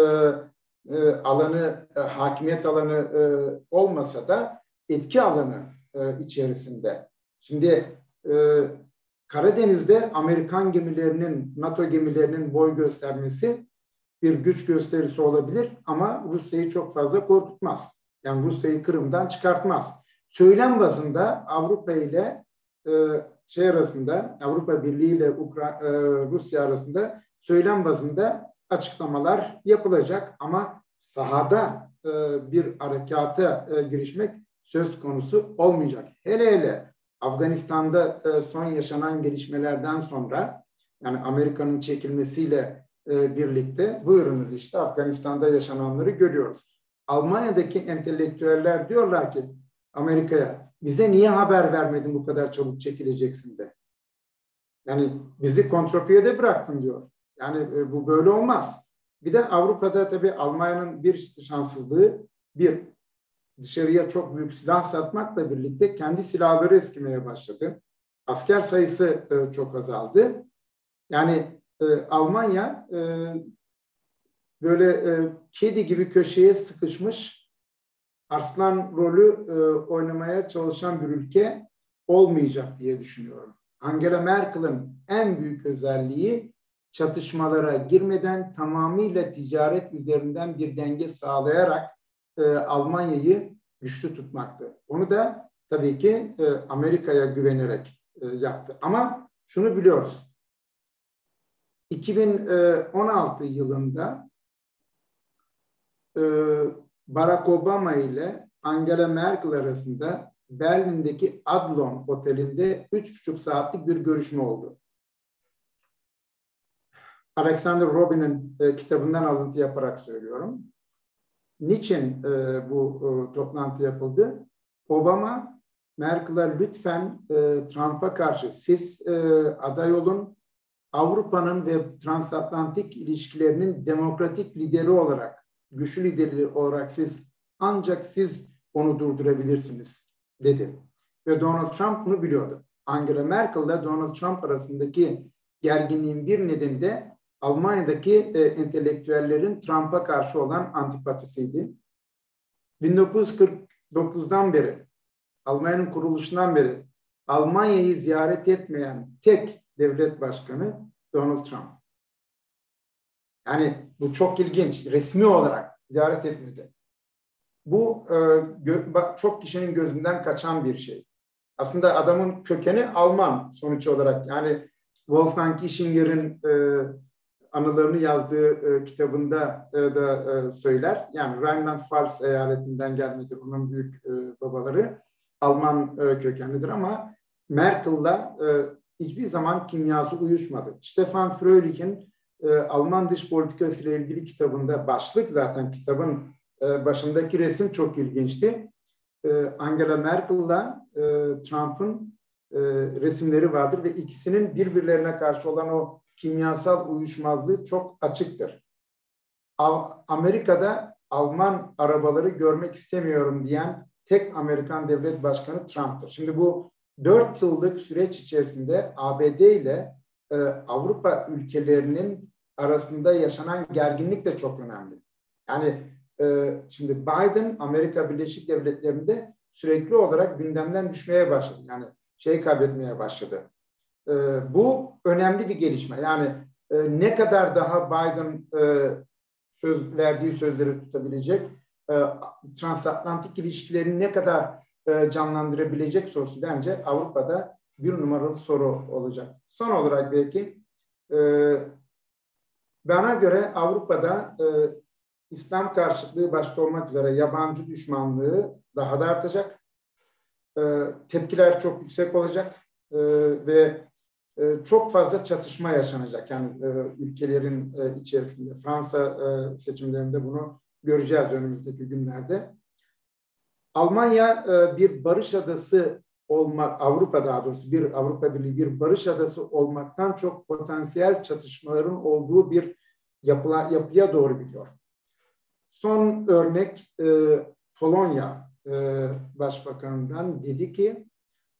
e, alanı, e, hakimiyet alanı e, olmasa da etki alanı e, içerisinde. Şimdi e, Karadeniz'de Amerikan gemilerinin, NATO gemilerinin boy göstermesi bir güç gösterisi olabilir ama Rusya'yı çok fazla korkutmaz. Yani Rusya'yı Kırım'dan çıkartmaz. Söylem bazında Avrupa ile e, şey arasında, Avrupa Birliği ile Ukra e, Rusya arasında söylem bazında açıklamalar yapılacak ama sahada e, bir harekata e, girişmek söz konusu olmayacak. Hele hele Afganistan'da e, son yaşanan gelişmelerden sonra yani Amerika'nın çekilmesiyle e, birlikte buyurunuz işte Afganistan'da yaşananları görüyoruz. Almanya'daki entelektüeller diyorlar ki Amerika'ya bize niye haber vermedin bu kadar çabuk çekileceksin de. Yani bizi kontropiyede bıraktın diyor. Yani e, bu böyle olmaz. Bir de Avrupa'da tabii Almanya'nın bir şanssızlığı bir dışarıya çok büyük silah satmakla birlikte kendi silahları eskimeye başladı. Asker sayısı e, çok azaldı. Yani e, Almanya e, böyle e, kedi gibi köşeye sıkışmış arslan rolü e, oynamaya çalışan bir ülke olmayacak diye düşünüyorum. Angela Merkel'in en büyük özelliği çatışmalara girmeden tamamıyla ticaret üzerinden bir denge sağlayarak e, Almanya'yı güçlü tutmaktı. Onu da tabii ki e, Amerika'ya güvenerek e, yaptı. Ama şunu biliyoruz. 2016 yılında e, Barack Obama ile Angela Merkel arasında Berlin'deki Adlon Oteli'nde üç buçuk saatlik bir görüşme oldu. Alexander Robin'in e, kitabından alıntı yaparak söylüyorum. Niçin e, bu e, toplantı yapıldı? Obama, Merkel'e lütfen e, Trump'a karşı siz e, aday olun, Avrupa'nın ve transatlantik ilişkilerinin demokratik lideri olarak, güçlü lideri olarak siz ancak siz onu durdurabilirsiniz dedi. Ve Donald Trump bunu biliyordu. Angela Merkel ile Donald Trump arasındaki gerginliğin bir nedeni de Almanya'daki e, entelektüellerin Trump'a karşı olan antipatisiydi. 1949'dan beri, Almanya'nın kuruluşundan beri Almanya'yı ziyaret etmeyen tek devlet başkanı Donald Trump. Yani bu çok ilginç. Resmi olarak ziyaret etmedi. Bu e, çok kişinin gözünden kaçan bir şey. Aslında adamın kökeni Alman sonuç olarak. Yani Wolfgang Ischinger'in e, anılarını yazdığı e, kitabında e, da e, söyler. Yani Rheinland-Pfalz eyaletinden gelmedir onun büyük e, babaları. Alman e, kökenlidir ama Merkel'la e, hiçbir zaman kimyası uyuşmadı. Stefan Fröhlich'in e, Alman dış politikası ile ilgili kitabında başlık zaten kitabın e, başındaki resim çok ilginçti. E, Angela Merkel'la e, Trump'ın e, resimleri vardır ve ikisinin birbirlerine karşı olan o kimyasal uyuşmazlığı çok açıktır. Amerika'da Alman arabaları görmek istemiyorum diyen tek Amerikan devlet başkanı Trump'tır. Şimdi bu dört yıllık süreç içerisinde ABD ile e, Avrupa ülkelerinin arasında yaşanan gerginlik de çok önemli. Yani e, şimdi Biden Amerika Birleşik Devletleri'nde sürekli olarak gündemden düşmeye başladı. Yani şey kaybetmeye başladı. E, bu önemli bir gelişme. Yani e, ne kadar daha Biden e, söz verdiği sözleri tutabilecek, e, transatlantik ilişkilerini ne kadar e, canlandırabilecek sorusu bence Avrupa'da bir numaralı soru olacak. Son olarak belki e, bana göre Avrupa'da e, İslam karşıtlığı başta olmak üzere yabancı düşmanlığı daha da artacak. E, tepkiler çok yüksek olacak e, ve çok fazla çatışma yaşanacak. Yani e, ülkelerin e, içerisinde Fransa e, seçimlerinde bunu göreceğiz önümüzdeki günlerde. Almanya bir barış adası olmak, Avrupa daha doğrusu bir Avrupa Birliği bir barış adası olmaktan çok potansiyel çatışmaların olduğu bir yapıla, yapıya doğru gidiyor. Son örnek e, Polonya e, Başbakanı'ndan dedi ki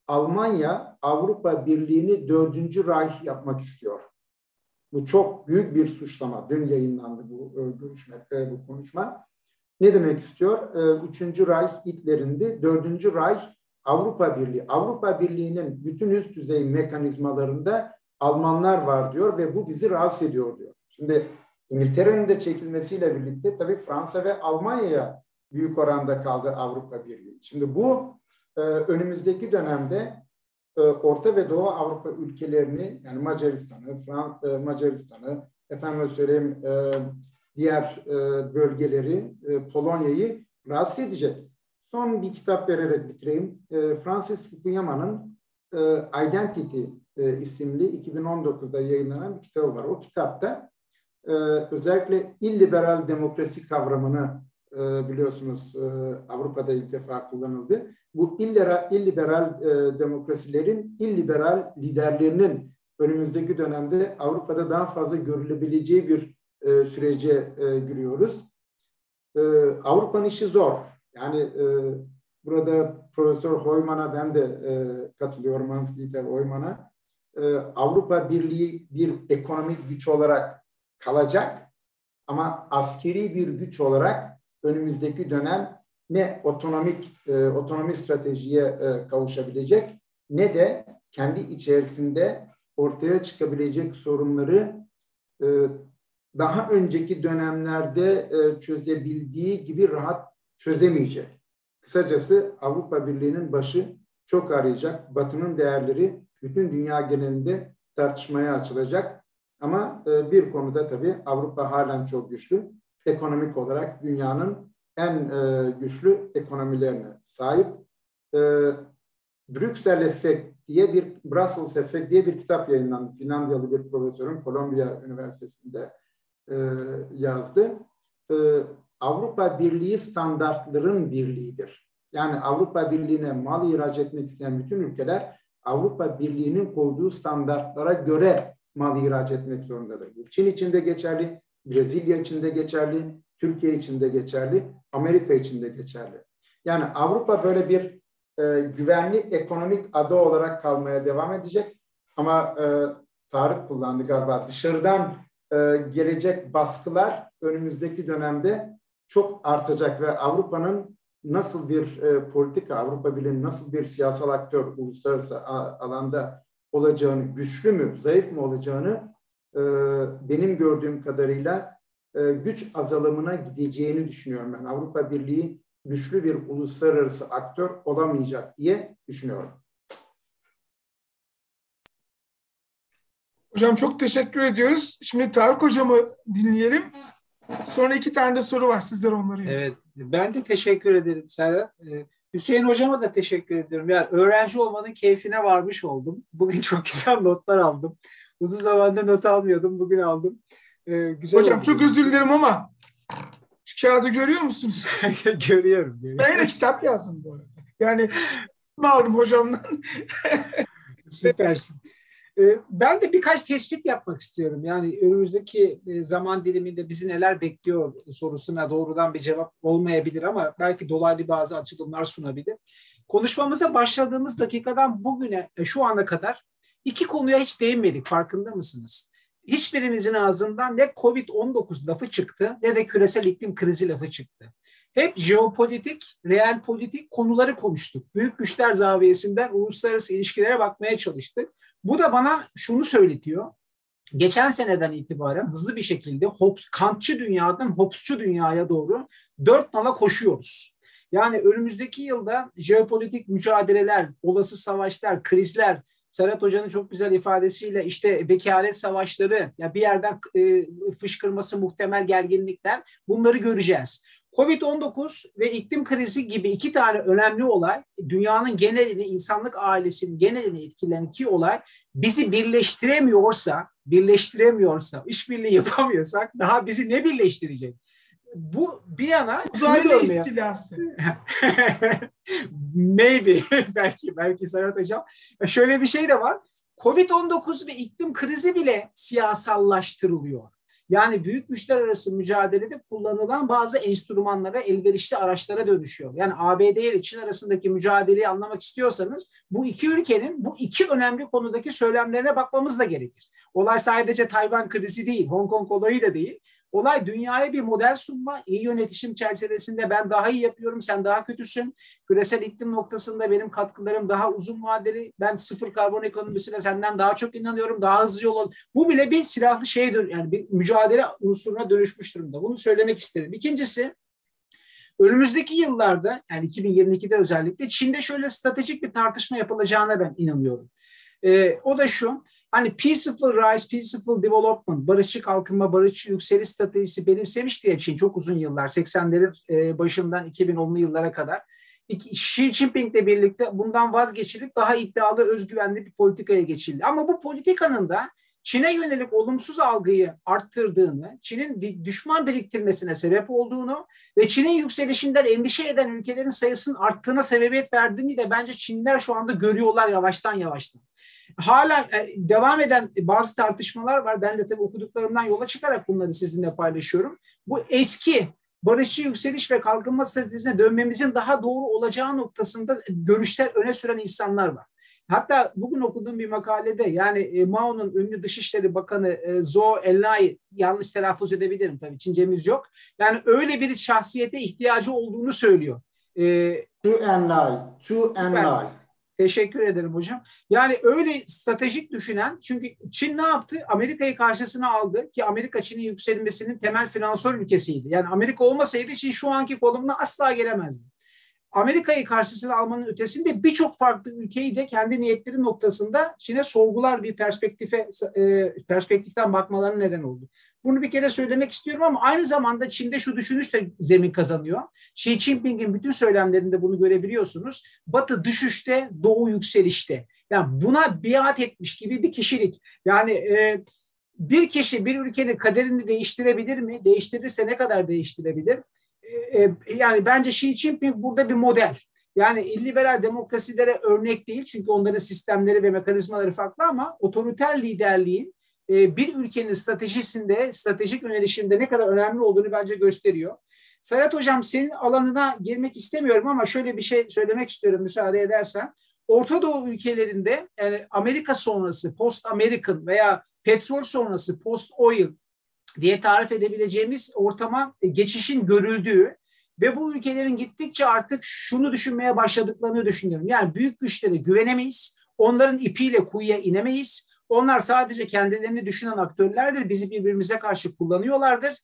Almanya Avrupa Birliği'ni dördüncü Reich yapmak istiyor. Bu çok büyük bir suçlama. Dün yayınlandı bu e, görüşme, e, bu konuşma. Ne demek istiyor? E, üçüncü Reich Hitler'indi. Dördüncü Reich Avrupa Birliği. Avrupa Birliği'nin bütün üst düzey mekanizmalarında Almanlar var diyor ve bu bizi rahatsız ediyor diyor. Şimdi İngiltere'nin de çekilmesiyle birlikte tabii Fransa ve Almanya'ya büyük oranda kaldı Avrupa Birliği. Şimdi bu önümüzdeki dönemde e, Orta ve Doğu Avrupa ülkelerini yani Macaristan'ı, Fran e, Macaristan'ı, efendim söyleyeyim e, diğer bölgeleri, Polonya'yı rahatsız edecek. Son bir kitap vererek bitireyim. Francis Fukuyama'nın Identity isimli 2019'da yayınlanan bir kitabı var. O kitapta özellikle illiberal demokrasi kavramını biliyorsunuz e, Avrupa'da ilk defa kullanıldı. Bu illiberal, illiberal e, demokrasilerin illiberal liderlerinin önümüzdeki dönemde Avrupa'da daha fazla görülebileceği bir e, sürece e, giriyoruz. E, Avrupa'nın işi zor. Yani e, burada Profesör Hoyman'a ben de e, katılıyorum, Hans Dieter Hoyman'a. E, Avrupa Birliği bir ekonomik güç olarak kalacak ama askeri bir güç olarak önümüzdeki dönem ne otonomik e, otonomi stratejiye e, kavuşabilecek ne de kendi içerisinde ortaya çıkabilecek sorunları e, daha önceki dönemlerde e, çözebildiği gibi rahat çözemeyecek. Kısacası Avrupa Birliği'nin başı çok arayacak. Batı'nın değerleri bütün dünya genelinde tartışmaya açılacak. Ama e, bir konuda tabii Avrupa halen çok güçlü. Ekonomik olarak dünyanın en e, güçlü ekonomilerine sahip. E, Brüksel Efekt diye bir, Brussels Efekt diye bir kitap yayınlandı. Finlandiyalı bir profesörün Kolombiya Üniversitesi'nde e, yazdı. E, Avrupa Birliği standartların birliğidir. Yani Avrupa Birliği'ne mal ihraç etmek isteyen bütün ülkeler Avrupa Birliği'nin koyduğu standartlara göre mal ihraç etmek zorundadır. Bu Çin için de geçerli, Brezilya için de geçerli, Türkiye için de geçerli, Amerika için de geçerli. Yani Avrupa böyle bir e, güvenli ekonomik ada olarak kalmaya devam edecek. Ama e, Tarık kullandı galiba dışarıdan e, gelecek baskılar önümüzdeki dönemde çok artacak ve Avrupa'nın nasıl bir e, politika, Avrupa Birliği'nin nasıl bir siyasal aktör uluslararası alanda olacağını, güçlü mü, zayıf mı olacağını e, benim gördüğüm kadarıyla e, güç azalımına gideceğini düşünüyorum ben. Avrupa Birliği güçlü bir uluslararası aktör olamayacak diye düşünüyorum. Hocam çok teşekkür ediyoruz. Şimdi Tarık Hocam'ı dinleyelim. Sonra iki tane de soru var. Sizler onları yapın. Evet. Ben de teşekkür ederim Serhat. Ee, Hüseyin Hocam'a da teşekkür ediyorum. Yani öğrenci olmanın keyfine varmış oldum. Bugün çok güzel notlar aldım. Uzun zamandır not almıyordum. Bugün aldım. Ee, güzel Hocam oldu. çok özür dilerim ama şu kağıdı görüyor musunuz? görüyorum, görüyorum. Ben yine kitap yazdım bu arada. Yani aldım hocamdan. Süpersin. Ee, ben de birkaç tespit yapmak istiyorum. Yani önümüzdeki e, zaman diliminde bizi neler bekliyor sorusuna doğrudan bir cevap olmayabilir ama belki dolaylı bazı açılımlar sunabilir. Konuşmamıza başladığımız dakikadan bugüne, e, şu ana kadar iki konuya hiç değinmedik. Farkında mısınız? Hiçbirimizin ağzından ne COVID-19 lafı çıktı ne de küresel iklim krizi lafı çıktı. Hep jeopolitik, real politik konuları konuştuk. Büyük güçler zaviyesinden uluslararası ilişkilere bakmaya çalıştık. Bu da bana şunu söyletiyor. Geçen seneden itibaren hızlı bir şekilde Hobbes, Kantçı dünyadan Hobbesçu dünyaya doğru dört nala koşuyoruz. Yani önümüzdeki yılda jeopolitik mücadeleler, olası savaşlar, krizler, Serhat Hoca'nın çok güzel ifadesiyle işte vekalet savaşları, ya bir yerden e, fışkırması muhtemel gerginlikler bunları göreceğiz. Covid-19 ve iklim krizi gibi iki tane önemli olay dünyanın genelini, insanlık ailesinin genelini etkileyen iki olay bizi birleştiremiyorsa, birleştiremiyorsa, işbirliği yapamıyorsak daha bizi ne birleştirecek? Bu bir yana uzaylı istilası. Maybe belki belki Serhat Hocam. Şöyle bir şey de var. Covid-19 ve iklim krizi bile siyasallaştırılıyor. Yani büyük güçler arası mücadelede kullanılan bazı enstrümanlara, elverişli araçlara dönüşüyor. Yani ABD ile Çin arasındaki mücadeleyi anlamak istiyorsanız bu iki ülkenin bu iki önemli konudaki söylemlerine bakmamız da gerekir. Olay sadece Tayvan krizi değil, Hong Kong olayı da değil. Olay dünyaya bir model sunma, iyi yönetişim çerçevesinde ben daha iyi yapıyorum, sen daha kötüsün. Küresel iklim noktasında benim katkılarım daha uzun vadeli. Ben sıfır karbon ekonomisine senden daha çok inanıyorum, daha hızlı yol Bu bile bir silahlı şeye dön yani bir mücadele unsuruna dönüşmüş durumda. Bunu söylemek isterim. İkincisi, Önümüzdeki yıllarda yani 2022'de özellikle Çin'de şöyle stratejik bir tartışma yapılacağına ben inanıyorum. Ee, o da şu, Hani peaceful rise, peaceful development, barışçı kalkınma, barışçı yükseliş stratejisi benimsemiş diye Çin çok uzun yıllar, 80'lerin e, başından 2010'lu yıllara kadar. Xi Jinping'le birlikte bundan vazgeçilip daha iddialı, özgüvenli bir politikaya geçildi. Ama bu politikanın da Çin'e yönelik olumsuz algıyı arttırdığını, Çin'in düşman biriktirmesine sebep olduğunu ve Çin'in yükselişinden endişe eden ülkelerin sayısının arttığına sebebiyet verdiğini de bence Çinliler şu anda görüyorlar yavaştan yavaştan. Hala e, devam eden bazı tartışmalar var. Ben de tabii okuduklarımdan yola çıkarak bunları sizinle paylaşıyorum. Bu eski barışçı yükseliş ve kalkınma stratejisine dönmemizin daha doğru olacağı noktasında görüşler öne süren insanlar var. Hatta bugün okuduğum bir makalede yani e, Mao'nun ünlü Dışişleri Bakanı e, Zhou Enlai yanlış telaffuz edebilirim tabii Çincemiz yok. Yani öyle bir şahsiyete ihtiyacı olduğunu söylüyor. E, Enlai, Zhou Enlai. Teşekkür ederim hocam. Yani öyle stratejik düşünen, çünkü Çin ne yaptı? Amerika'yı karşısına aldı ki Amerika Çin'in yükselmesinin temel finansör ülkesiydi. Yani Amerika olmasaydı Çin şu anki konumuna asla gelemezdi. Amerika'yı karşısına almanın ötesinde birçok farklı ülkeyi de kendi niyetleri noktasında Çin'e sorgular bir perspektife e, perspektiften bakmaları neden oldu. Bunu bir kere söylemek istiyorum ama aynı zamanda Çin'de şu düşünüş de zemin kazanıyor. Xi Jinping'in bütün söylemlerinde bunu görebiliyorsunuz. Batı düşüşte, Doğu yükselişte. Yani buna biat etmiş gibi bir kişilik. Yani e, bir kişi bir ülkenin kaderini değiştirebilir mi? Değiştirirse ne kadar değiştirebilir? E, e, yani bence Xi Jinping burada bir model. Yani illiberal demokrasilere örnek değil çünkü onların sistemleri ve mekanizmaları farklı ama otoriter liderliğin e, bir ülkenin stratejisinde, stratejik yönelişinde ne kadar önemli olduğunu bence gösteriyor. Serhat Hocam senin alanına girmek istemiyorum ama şöyle bir şey söylemek istiyorum müsaade edersen. Orta Doğu ülkelerinde yani Amerika sonrası post American veya petrol sonrası post oil diye tarif edebileceğimiz ortama e, geçişin görüldüğü ve bu ülkelerin gittikçe artık şunu düşünmeye başladıklarını düşünüyorum. Yani büyük güçlere güvenemeyiz. Onların ipiyle kuyuya inemeyiz. Onlar sadece kendilerini düşünen aktörlerdir. Bizi birbirimize karşı kullanıyorlardır.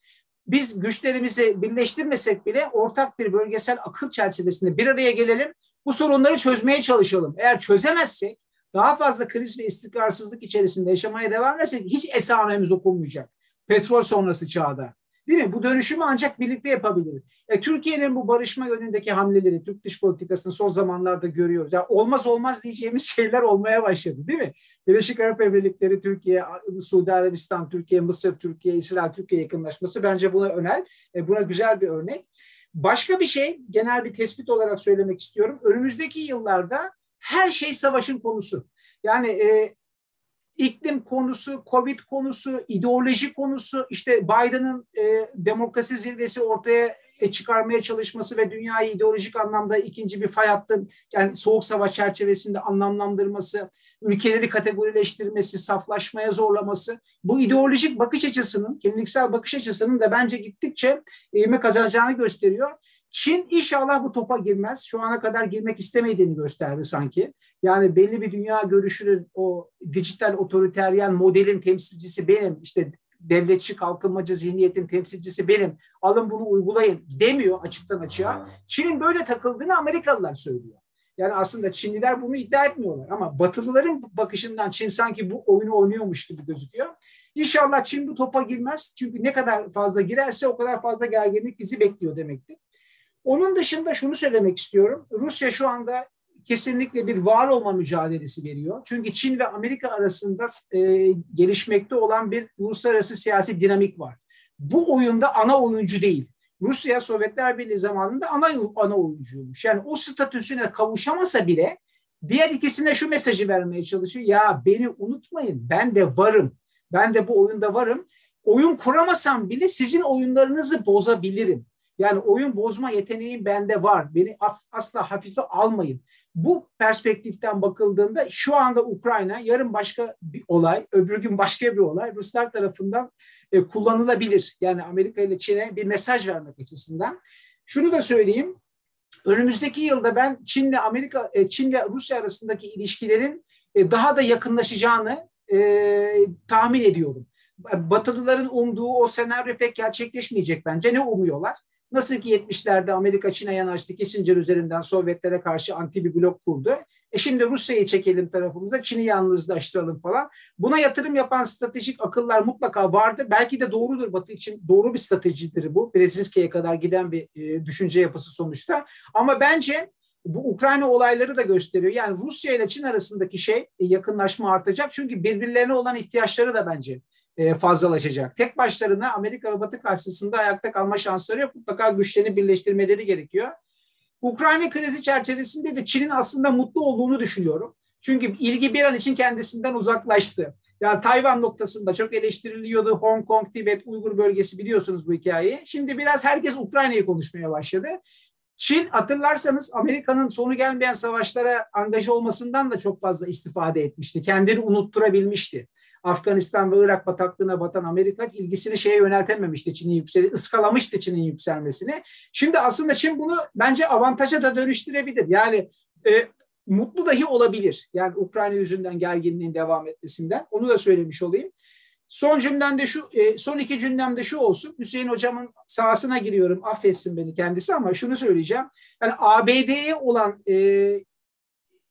biz güçlerimizi birleştirmesek bile ortak bir bölgesel akıl çerçevesinde bir araya gelelim. Bu sorunları çözmeye çalışalım. Eğer çözemezsek daha fazla kriz ve istikrarsızlık içerisinde yaşamaya devam edersek hiç esamemiz okunmayacak. Petrol sonrası çağda. Değil mi? Bu dönüşümü ancak birlikte yapabiliriz. E, Türkiye'nin bu barışma yönündeki hamleleri, Türk dış politikasını son zamanlarda görüyoruz. Yani olmaz olmaz diyeceğimiz şeyler olmaya başladı değil mi? Birleşik Arap Emirlikleri, Türkiye, Suudi Arabistan, Türkiye, Mısır, Türkiye, İsrail, Türkiye yakınlaşması bence buna önel. E, buna güzel bir örnek. Başka bir şey, genel bir tespit olarak söylemek istiyorum. Önümüzdeki yıllarda her şey savaşın konusu. Yani e, iklim konusu, Covid konusu, ideoloji konusu, işte Biden'ın e, demokrasi zirvesi ortaya e, çıkarmaya çalışması ve dünyayı ideolojik anlamda ikinci bir fay hattı, yani soğuk savaş çerçevesinde anlamlandırması, ülkeleri kategorileştirmesi, saflaşmaya zorlaması, bu ideolojik bakış açısının, kimliksel bakış açısının da bence gittikçe eğime kazanacağını gösteriyor. Çin inşallah bu topa girmez. Şu ana kadar girmek istemediğini gösterdi sanki. Yani belli bir dünya görüşünün o dijital otoriteryen modelin temsilcisi benim. İşte devletçi kalkınmacı zihniyetin temsilcisi benim. Alın bunu uygulayın demiyor açıktan açığa. Çin'in böyle takıldığını Amerikalılar söylüyor. Yani aslında Çinliler bunu iddia etmiyorlar ama Batılıların bakışından Çin sanki bu oyunu oynuyormuş gibi gözüküyor. İnşallah Çin bu topa girmez. Çünkü ne kadar fazla girerse o kadar fazla gerginlik bizi bekliyor demektir. Onun dışında şunu söylemek istiyorum. Rusya şu anda kesinlikle bir var olma mücadelesi veriyor. Çünkü Çin ve Amerika arasında e, gelişmekte olan bir uluslararası siyasi dinamik var. Bu oyunda ana oyuncu değil. Rusya Sovyetler Birliği zamanında ana ana oyuncuymuş. Yani o statüsüne kavuşamasa bile diğer ikisine şu mesajı vermeye çalışıyor. Ya beni unutmayın ben de varım. Ben de bu oyunda varım. Oyun kuramasam bile sizin oyunlarınızı bozabilirim. Yani oyun bozma yeteneğim bende var. Beni asla hafife almayın. Bu perspektiften bakıldığında şu anda Ukrayna, yarın başka bir olay, öbür gün başka bir olay Ruslar tarafından e, kullanılabilir. Yani Amerika ile Çin'e bir mesaj vermek açısından. Şunu da söyleyeyim. Önümüzdeki yılda ben Çin'le Amerika, e, Çin'le Rusya arasındaki ilişkilerin e, daha da yakınlaşacağını e, tahmin ediyorum. Batılıların umduğu o senaryo pek gerçekleşmeyecek bence. Ne umuyorlar? Nasıl ki 70'lerde Amerika Çin'e yanaştı, Kissinger üzerinden Sovyetlere karşı anti bir blok kurdu. E şimdi Rusya'yı çekelim tarafımızda, Çin'i yalnızlaştıralım falan. Buna yatırım yapan stratejik akıllar mutlaka vardı. Belki de doğrudur Batı için, doğru bir stratejidir bu. Brzezinski'ye kadar giden bir e, düşünce yapısı sonuçta. Ama bence bu Ukrayna olayları da gösteriyor. Yani Rusya ile Çin arasındaki şey e, yakınlaşma artacak. Çünkü birbirlerine olan ihtiyaçları da bence fazlalaşacak. Tek başlarına Amerika ve Batı karşısında ayakta kalma şansları yok. Mutlaka güçlerini birleştirmeleri gerekiyor. Ukrayna krizi çerçevesinde de Çin'in aslında mutlu olduğunu düşünüyorum. Çünkü ilgi bir an için kendisinden uzaklaştı. Yani Tayvan noktasında çok eleştiriliyordu. Hong Kong, Tibet, Uygur bölgesi biliyorsunuz bu hikayeyi. Şimdi biraz herkes Ukrayna'yı konuşmaya başladı. Çin hatırlarsanız Amerika'nın sonu gelmeyen savaşlara angaja olmasından da çok fazla istifade etmişti. Kendini unutturabilmişti. Afganistan ve Irak bataklığına batan Amerika ilgisini şeye yöneltememişti Çin'in yükseli, ıskalamıştı Çin'in yükselmesini. Şimdi aslında Çin bunu bence avantaja da dönüştürebilir. Yani e, mutlu dahi olabilir. Yani Ukrayna yüzünden gerginliğin devam etmesinden. Onu da söylemiş olayım. Son cümlem de şu, e, son iki cümlem de şu olsun. Hüseyin hocamın sahasına giriyorum. Affetsin beni kendisi ama şunu söyleyeceğim. Yani ABD'ye olan e,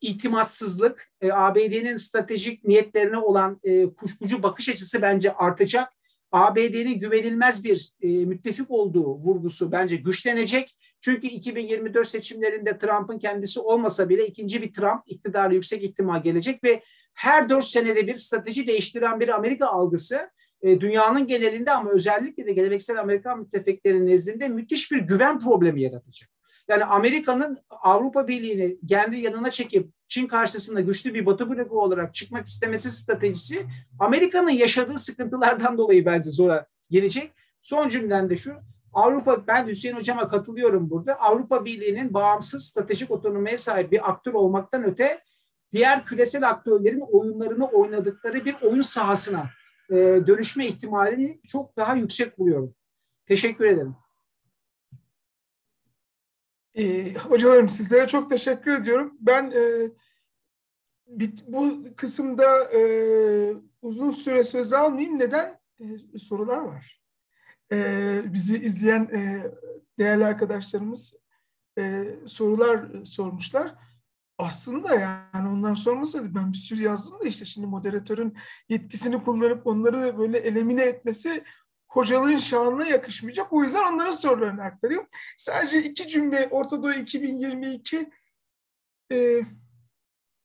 itimatsızlık, e, ABD'nin stratejik niyetlerine olan e, kuşkucu bakış açısı bence artacak. ABD'nin güvenilmez bir e, müttefik olduğu vurgusu bence güçlenecek. Çünkü 2024 seçimlerinde Trump'ın kendisi olmasa bile ikinci bir Trump iktidarı yüksek ihtimal gelecek ve her dört senede bir strateji değiştiren bir Amerika algısı e, dünyanın genelinde ama özellikle de geleneksel Amerikan müttefiklerinin nezdinde müthiş bir güven problemi yaratacak. Yani Amerika'nın Avrupa Birliği'ni kendi yanına çekip Çin karşısında güçlü bir batı bloku olarak çıkmak istemesi stratejisi Amerika'nın yaşadığı sıkıntılardan dolayı bence zora gelecek. Son cümlem de şu. Avrupa, ben Hüseyin Hocam'a katılıyorum burada. Avrupa Birliği'nin bağımsız stratejik otonomiye sahip bir aktör olmaktan öte diğer küresel aktörlerin oyunlarını oynadıkları bir oyun sahasına e, dönüşme ihtimalini çok daha yüksek buluyorum. Teşekkür ederim. E, hocalarım sizlere çok teşekkür ediyorum. Ben e, bit, bu kısımda e, uzun süre söz almayayım. Neden? E, sorular var. e, bizi izleyen e, değerli arkadaşlarımız e, sorular sormuşlar. Aslında yani onlar sormasaydı ben bir sürü yazdım da işte şimdi moderatörün yetkisini kullanıp onları böyle elemine etmesi hocalığın şanına yakışmayacak. O yüzden onların sorularını aktarayım. Sadece iki cümle Orta Doğu 2022 e,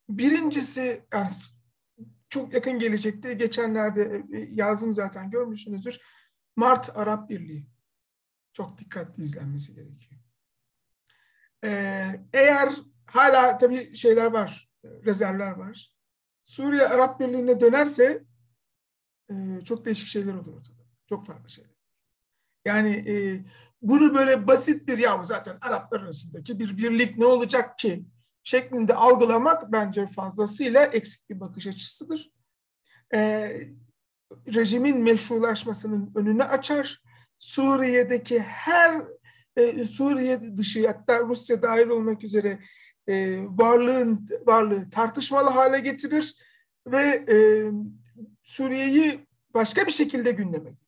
birincisi yani çok yakın gelecekte geçenlerde e, yazdım zaten görmüşsünüzdür. Mart Arap Birliği. Çok dikkatli izlenmesi gerekiyor. Ee, eğer hala tabii şeyler var, rezervler var. Suriye Arap Birliği'ne dönerse e, çok değişik şeyler olur ortada. Çok farklı şeyler. Yani e, bunu böyle basit bir ya zaten Araplar arasındaki bir birlik ne olacak ki şeklinde algılamak bence fazlasıyla eksik bir bakış açısıdır. E, rejimin meşrulaşmasının önünü açar. Suriye'deki her e, Suriye dışı hatta Rusya dahil olmak üzere e, varlığın varlığı tartışmalı hale getirir ve e, Suriye'yi başka bir şekilde gündeme getirir.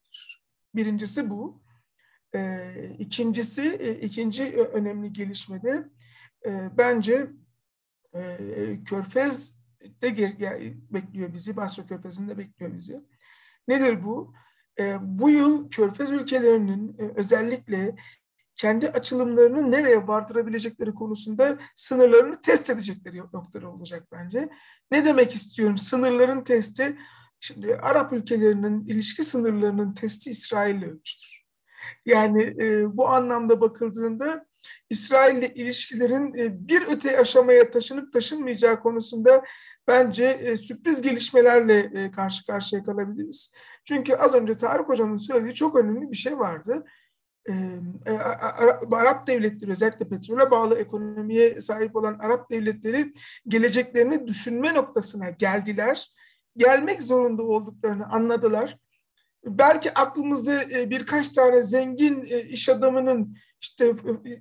Birincisi bu. E, ikincisi, e, ikinci önemli gelişmede e, bence e, Körfez de bekliyor bizi, Basra Körfezi'nde bekliyor bizi. Nedir bu? E, bu yıl Körfez ülkelerinin e, özellikle kendi açılımlarını nereye vardırabilecekleri konusunda sınırlarını test edecekleri noktaları olacak bence. Ne demek istiyorum? Sınırların testi, şimdi Arap ülkelerinin ilişki sınırlarının testi İsrail'le ölçüdür. Yani e, bu anlamda bakıldığında İsrail'le ilişkilerin e, bir öte aşamaya taşınıp taşınmayacağı konusunda bence e, sürpriz gelişmelerle e, karşı karşıya kalabiliriz. Çünkü az önce Tarık Hocam'ın söylediği çok önemli bir şey vardı. E, e, Arap devletleri özellikle petrole bağlı ekonomiye sahip olan Arap devletleri geleceklerini düşünme noktasına geldiler. Gelmek zorunda olduklarını anladılar. Belki aklımızda e, birkaç tane zengin e, iş adamının işte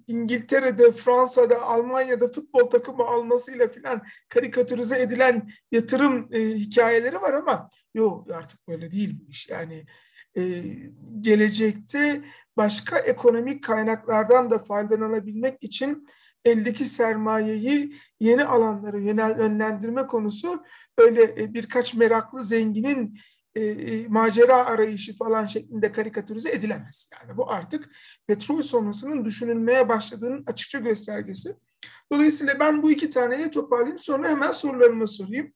İngiltere'de, Fransa'da, Almanya'da futbol takımı almasıyla filan karikatürize edilen yatırım e, hikayeleri var ama yok artık böyle değil. Yani e, gelecekte başka ekonomik kaynaklardan da faydalanabilmek için eldeki sermayeyi yeni alanlara yönlendirme konusu öyle e, birkaç meraklı zenginin e, e, macera arayışı falan şeklinde karikatürize edilemez. Yani bu artık petrol sonrasının düşünülmeye başladığının açıkça göstergesi. Dolayısıyla ben bu iki taneyi toparlayayım sonra hemen sorularımı sorayım.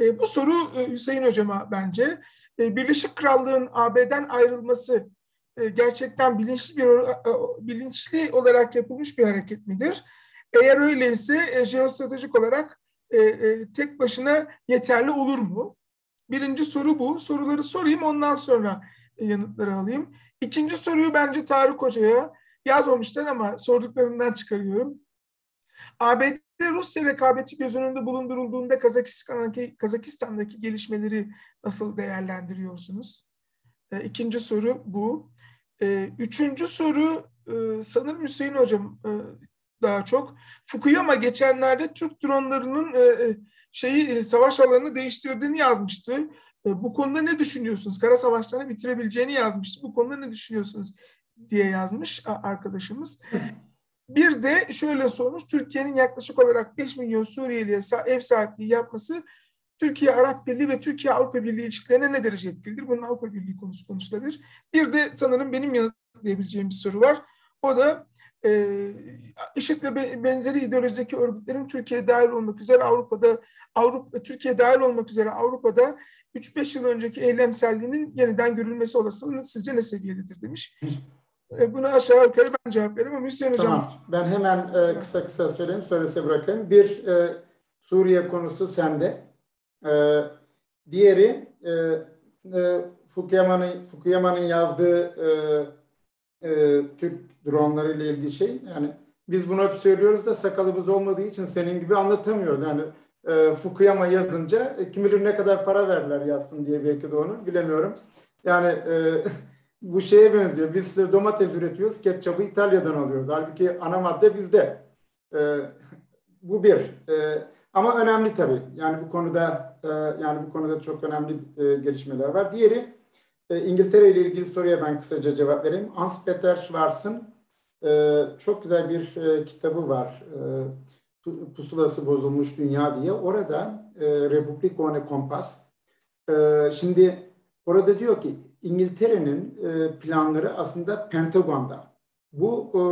E, bu soru e, Hüseyin Hocam'a bence e, Birleşik Krallığın AB'den ayrılması e, gerçekten bilinçli bir e, bilinçli olarak yapılmış bir hareket midir? Eğer öyleyse e, jeostratejik olarak e, e, tek başına yeterli olur mu? Birinci soru bu. Soruları sorayım ondan sonra yanıtları alayım. İkinci soruyu bence Tarık Hoca'ya yazmamışlar ama sorduklarından çıkarıyorum. ABD Rusya rekabeti göz önünde bulundurulduğunda Kazakistan'daki, Kazakistan'daki gelişmeleri nasıl değerlendiriyorsunuz? E, ikinci soru bu. E, üçüncü soru e, sanırım Hüseyin Hocam e, daha çok. Fukuyama geçenlerde Türk dronlarının e, e şeyi e, savaş alanını değiştirdiğini yazmıştı. E, bu konuda ne düşünüyorsunuz? Kara savaşlarını bitirebileceğini yazmıştı. Bu konuda ne düşünüyorsunuz diye yazmış arkadaşımız. Bir de şöyle sormuş. Türkiye'nin yaklaşık olarak 5 milyon Suriyeli'ye ev sahipliği yapması Türkiye Arap Birliği ve Türkiye Avrupa Birliği ilişkilerine ne derece etkilidir? Bunun Avrupa Birliği konusu konuşulabilir. Bir de sanırım benim yanıtlayabileceğim bir soru var. O da e, IŞİD ve benzeri ideolojideki örgütlerin Türkiye dahil olmak üzere Avrupa'da Avrupa Türkiye dahil olmak üzere Avrupa'da 3-5 yıl önceki eylemselliğinin yeniden görülmesi olasılığı sizce ne seviyededir demiş. E, buna aşağı yukarı ben cevap veririm ama Hüseyin Hocam. Tamam. Ben hemen e, kısa kısa söyleyeyim. Söylese bırakayım. Bir e, Suriye konusu sende. E, diğeri e, e, Fukuyama'nın Fukuyama'nın yazdığı e, e, Türk dronları ile ilgili şey. Yani biz bunu hep söylüyoruz da sakalımız olmadığı için senin gibi anlatamıyoruz. Yani e, Fukuyama yazınca e, kim bilir ne kadar para verler yazsın diye belki de onu bilemiyorum. Yani e, bu şeye benziyor. Biz domates üretiyoruz, ketçabı İtalya'dan alıyoruz. Halbuki ana madde bizde. E, bu bir. E, ama önemli tabii. Yani bu konuda e, yani bu konuda çok önemli e, gelişmeler var. Diğeri E, İngiltere ile ilgili soruya ben kısaca cevap vereyim. Hans Peter Schwarz'ın e, çok güzel bir e, kitabı var. E, Pusulası Bozulmuş Dünya diye. Orada e, Republik One Kompas. E, şimdi orada diyor ki İngiltere'nin e, planları aslında Pentagon'da. Bu e,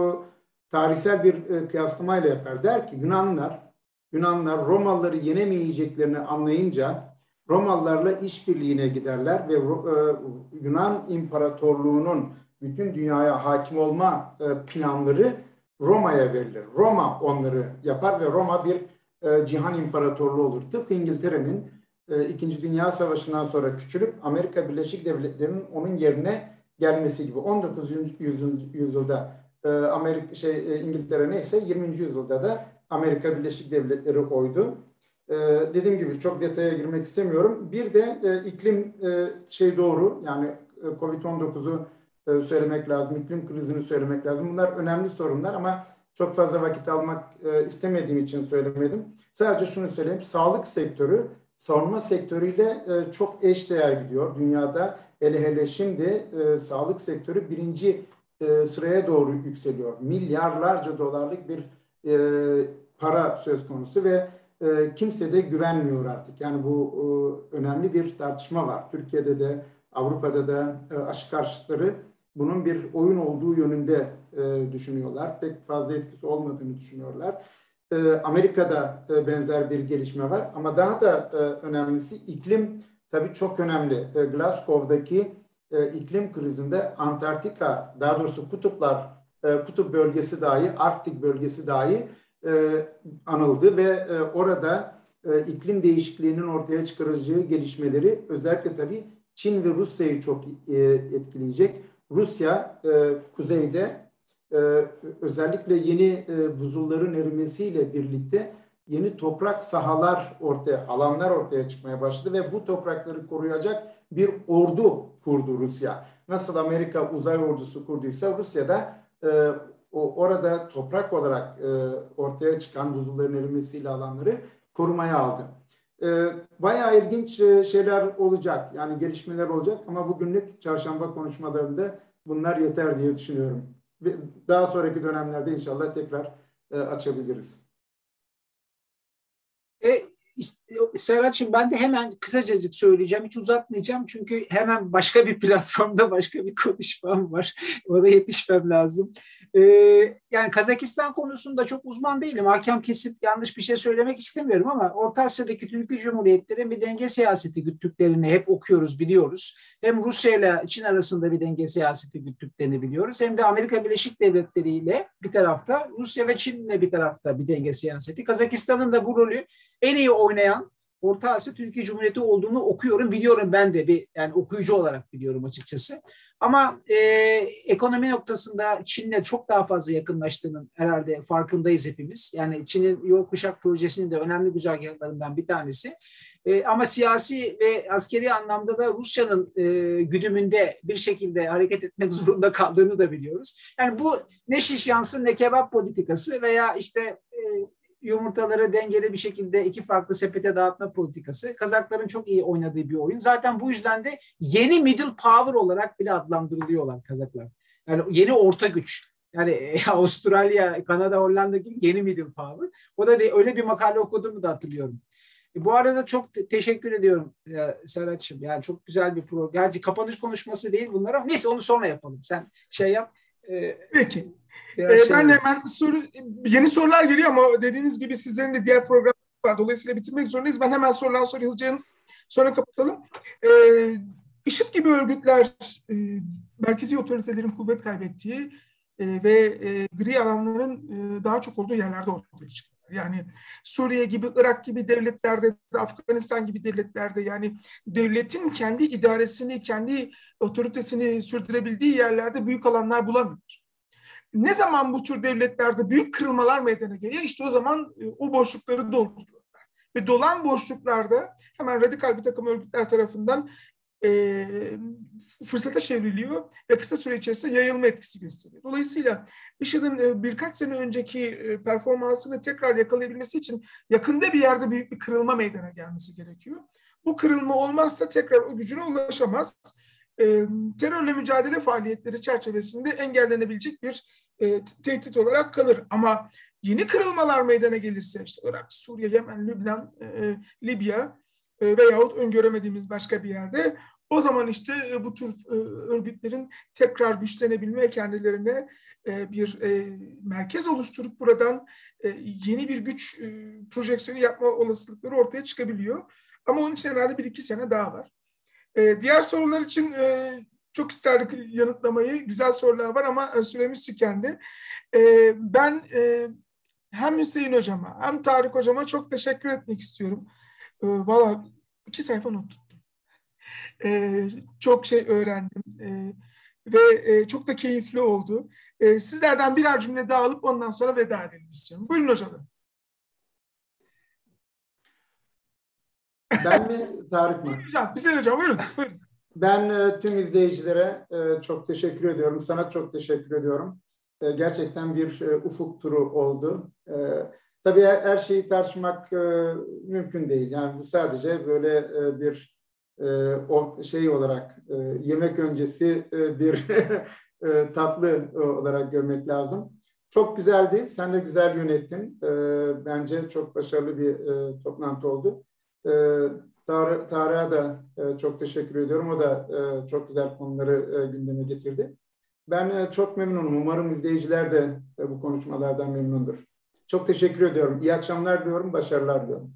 tarihsel bir e, kıyaslamayla yapar. Der ki Yunanlar Yunanlar Romalıları yenemeyeceklerini anlayınca Romalılarla işbirliğine giderler ve e, Yunan İmparatorluğu'nun bütün dünyaya hakim olma e, planları Roma'ya verilir. Roma onları yapar ve Roma bir e, cihan imparatorluğu olur. Tıpkı İngiltere'nin İkinci Dünya Savaşı'ndan sonra küçülüp Amerika Birleşik Devletleri'nin onun yerine gelmesi gibi. 19. yüzyılda Amerika şey İngiltere neyse 20. yüzyılda da Amerika Birleşik Devletleri oydu. Ee, dediğim gibi çok detaya girmek istemiyorum. Bir de e, iklim e, şey doğru yani e, Covid-19'u söylemek lazım, iklim krizini söylemek lazım. Bunlar önemli sorunlar ama çok fazla vakit almak e, istemediğim için söylemedim. Sadece şunu söyleyeyim, sağlık sektörü savunma sektörüyle e, çok eş değer gidiyor dünyada. Hele hele şimdi e, sağlık sektörü birinci sıraya doğru yükseliyor. Milyarlarca dolarlık bir para söz konusu ve kimse de güvenmiyor artık. Yani bu önemli bir tartışma var. Türkiye'de de Avrupa'da da e, aşı karşıtları bunun bir oyun olduğu yönünde e, düşünüyorlar. Pek fazla etkisi olmadığını düşünüyorlar. E, Amerika'da e, benzer bir gelişme var ama daha da e, önemlisi iklim tabii çok önemli. E, Glasgow'daki e, iklim krizinde Antarktika, daha doğrusu kutuplar, e, kutup bölgesi dahi, Arktik bölgesi dahi e, anıldı ve e, orada e, iklim değişikliğinin ortaya çıkaracağı gelişmeleri özellikle tabii Çin ve Rusya'yı çok e, etkileyecek. Rusya e, kuzeyde e, özellikle yeni e, buzulların erimesiyle birlikte yeni toprak sahalar ortaya, alanlar ortaya çıkmaya başladı ve bu toprakları koruyacak bir ordu kurdu Rusya. Nasıl Amerika uzay ordusu kurduysa Rusya da e, o orada toprak olarak e, ortaya çıkan buzulların erimesiyle alanları korumaya aldı. E, bayağı ilginç e, şeyler olacak. Yani gelişmeler olacak ama bugünlük çarşamba konuşmalarında bunlar yeter diye düşünüyorum. Daha sonraki dönemlerde inşallah tekrar e, açabiliriz. E, Serhat'cığım ben de hemen kısacacık söyleyeceğim. Hiç uzatmayacağım çünkü hemen başka bir platformda başka bir konuşmam var. Ona yetişmem lazım. Ee, yani Kazakistan konusunda çok uzman değilim. Hakem kesip yanlış bir şey söylemek istemiyorum ama Orta Asya'daki Türkiye Cumhuriyetleri bir denge siyaseti güttüklerini hep okuyoruz, biliyoruz. Hem Rusya ile Çin arasında bir denge siyaseti güttüklerini biliyoruz. Hem de Amerika Birleşik Devletleri ile bir tarafta, Rusya ve Çin ile bir tarafta bir denge siyaseti. Kazakistan'ın da bu rolü en iyi oynayan Orta Asya Türkiye Cumhuriyeti olduğunu okuyorum, biliyorum ben de bir yani okuyucu olarak biliyorum açıkçası. Ama e, ekonomi noktasında Çin'le çok daha fazla yakınlaştığının herhalde farkındayız hepimiz. Yani Çin'in yol kuşak projesinin de önemli güzergahlarından bir tanesi. E, ama siyasi ve askeri anlamda da Rusya'nın e, güdümünde bir şekilde hareket etmek zorunda kaldığını da biliyoruz. Yani bu ne şiş yansın ne kebap politikası veya işte e, yumurtaları dengeli bir şekilde iki farklı sepete dağıtma politikası. Kazakların çok iyi oynadığı bir oyun. Zaten bu yüzden de yeni middle power olarak bile adlandırılıyorlar Kazaklar. Yani yeni orta güç. Yani Avustralya, Kanada, Hollanda gibi yeni middle power. O da de, öyle bir makale okuduğumu da hatırlıyorum. E, bu arada çok te- teşekkür ediyorum e, Serhat'cığım. Yani çok güzel bir program. Gerçi kapanış konuşması değil bunlar ama neyse onu sonra yapalım. Sen şey yap. E, Peki. Ee, şey ben de hemen soru, yeni sorular geliyor ama dediğiniz gibi sizlerin de diğer programlar var. Dolayısıyla bitirmek zorundayız. Ben hemen sorulan soruyu hızlıca sonra kapatalım. Ee, IŞİD gibi örgütler e, merkezi otoritelerin kuvvet kaybettiği e, ve e, gri alanların e, daha çok olduğu yerlerde ortaya çıkıyor. Yani Suriye gibi, Irak gibi devletlerde, Afganistan gibi devletlerde yani devletin kendi idaresini, kendi otoritesini sürdürebildiği yerlerde büyük alanlar bulamıyor. Ne zaman bu tür devletlerde büyük kırılmalar meydana geliyor? İşte o zaman e, o boşlukları dolduruyorlar. Ve dolan boşluklarda hemen radikal bir takım örgütler tarafından e, fırsata çevriliyor ve kısa süre içerisinde yayılma etkisi gösteriyor. Dolayısıyla IŞİD'in e, birkaç sene önceki e, performansını tekrar yakalayabilmesi için yakında bir yerde büyük bir kırılma meydana gelmesi gerekiyor. Bu kırılma olmazsa tekrar o gücüne ulaşamaz. terörle mücadele faaliyetleri çerçevesinde engellenebilecek bir tehdit olarak kalır. Ama yeni kırılmalar meydana gelirse işte Irak, Suriye, Yemen, Lübnan, Libya veyahut öngöremediğimiz başka bir yerde o zaman işte bu tür örgütlerin tekrar güçlenebilme kendilerine bir merkez oluşturup buradan yeni bir güç projeksiyonu yapma olasılıkları ortaya çıkabiliyor. Ama onun için herhalde bir iki sene daha var. Diğer sorular için çok isterdik yanıtlamayı. Güzel sorular var ama süremiz tükendi. Ben hem Hüseyin Hocama hem Tarık Hocama çok teşekkür etmek istiyorum. Valla iki sayfa not tuttum. Çok şey öğrendim ve çok da keyifli oldu. Sizlerden birer cümle daha alıp ondan sonra veda edelim istiyorum. Buyurun hocam. Ben mi Tarık mı? Hocam, Hüseyin Hocam buyurun. buyurun. Ben e, tüm izleyicilere e, çok teşekkür ediyorum. Sana çok teşekkür ediyorum. E, gerçekten bir ufuk turu oldu. Tabii her, şeyi tartışmak mümkün değil. Yani bu sadece böyle bir o şey olarak yemek öncesi bir tatlı olarak görmek lazım. Çok güzeldi. Sen de güzel yönettin. Bence çok başarılı bir toplantı oldu. Tar Tarık'a da e, çok teşekkür ediyorum. O da e, çok güzel konuları e, gündeme getirdi. Ben e, çok memnunum. Umarım izleyiciler de e, bu konuşmalardan memnundur. Çok teşekkür ediyorum. İyi akşamlar diyorum, başarılar diliyorum.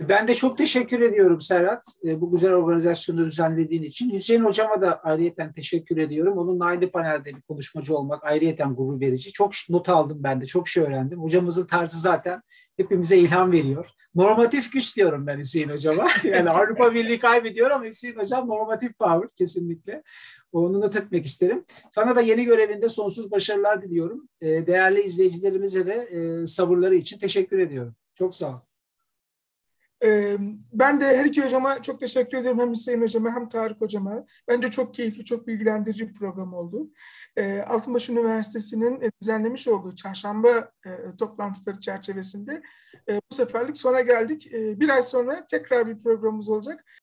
Ben de çok teşekkür ediyorum Serhat. E, bu güzel organizasyonu düzenlediğin için. Hüseyin Hocama da ayrıyeten teşekkür ediyorum. Onunla aynı panelde bir konuşmacı olmak ayrıyeten gurur verici. Çok not aldım ben de. Çok şey öğrendim. Hocamızın tarzı zaten hepimize ilham veriyor. Normatif güç diyorum ben Hüseyin Hocama. Yani Avrupa Birliği kaybediyor ama Hüseyin Hocam normatif power kesinlikle. Onu not etmek isterim. Sana da yeni görevinde sonsuz başarılar diliyorum. E, değerli izleyicilerimize de e, sabırları için teşekkür ediyorum. Çok sağ ol. Ben de her iki hocama çok teşekkür ediyorum. Hem Hüseyin hocama hem Tarık hocama. Bence çok keyifli, çok bilgilendirici bir program oldu. Altınbaş Üniversitesi'nin düzenlemiş olduğu çarşamba toplantıları çerçevesinde bu seferlik sona geldik. Bir ay sonra tekrar bir programımız olacak.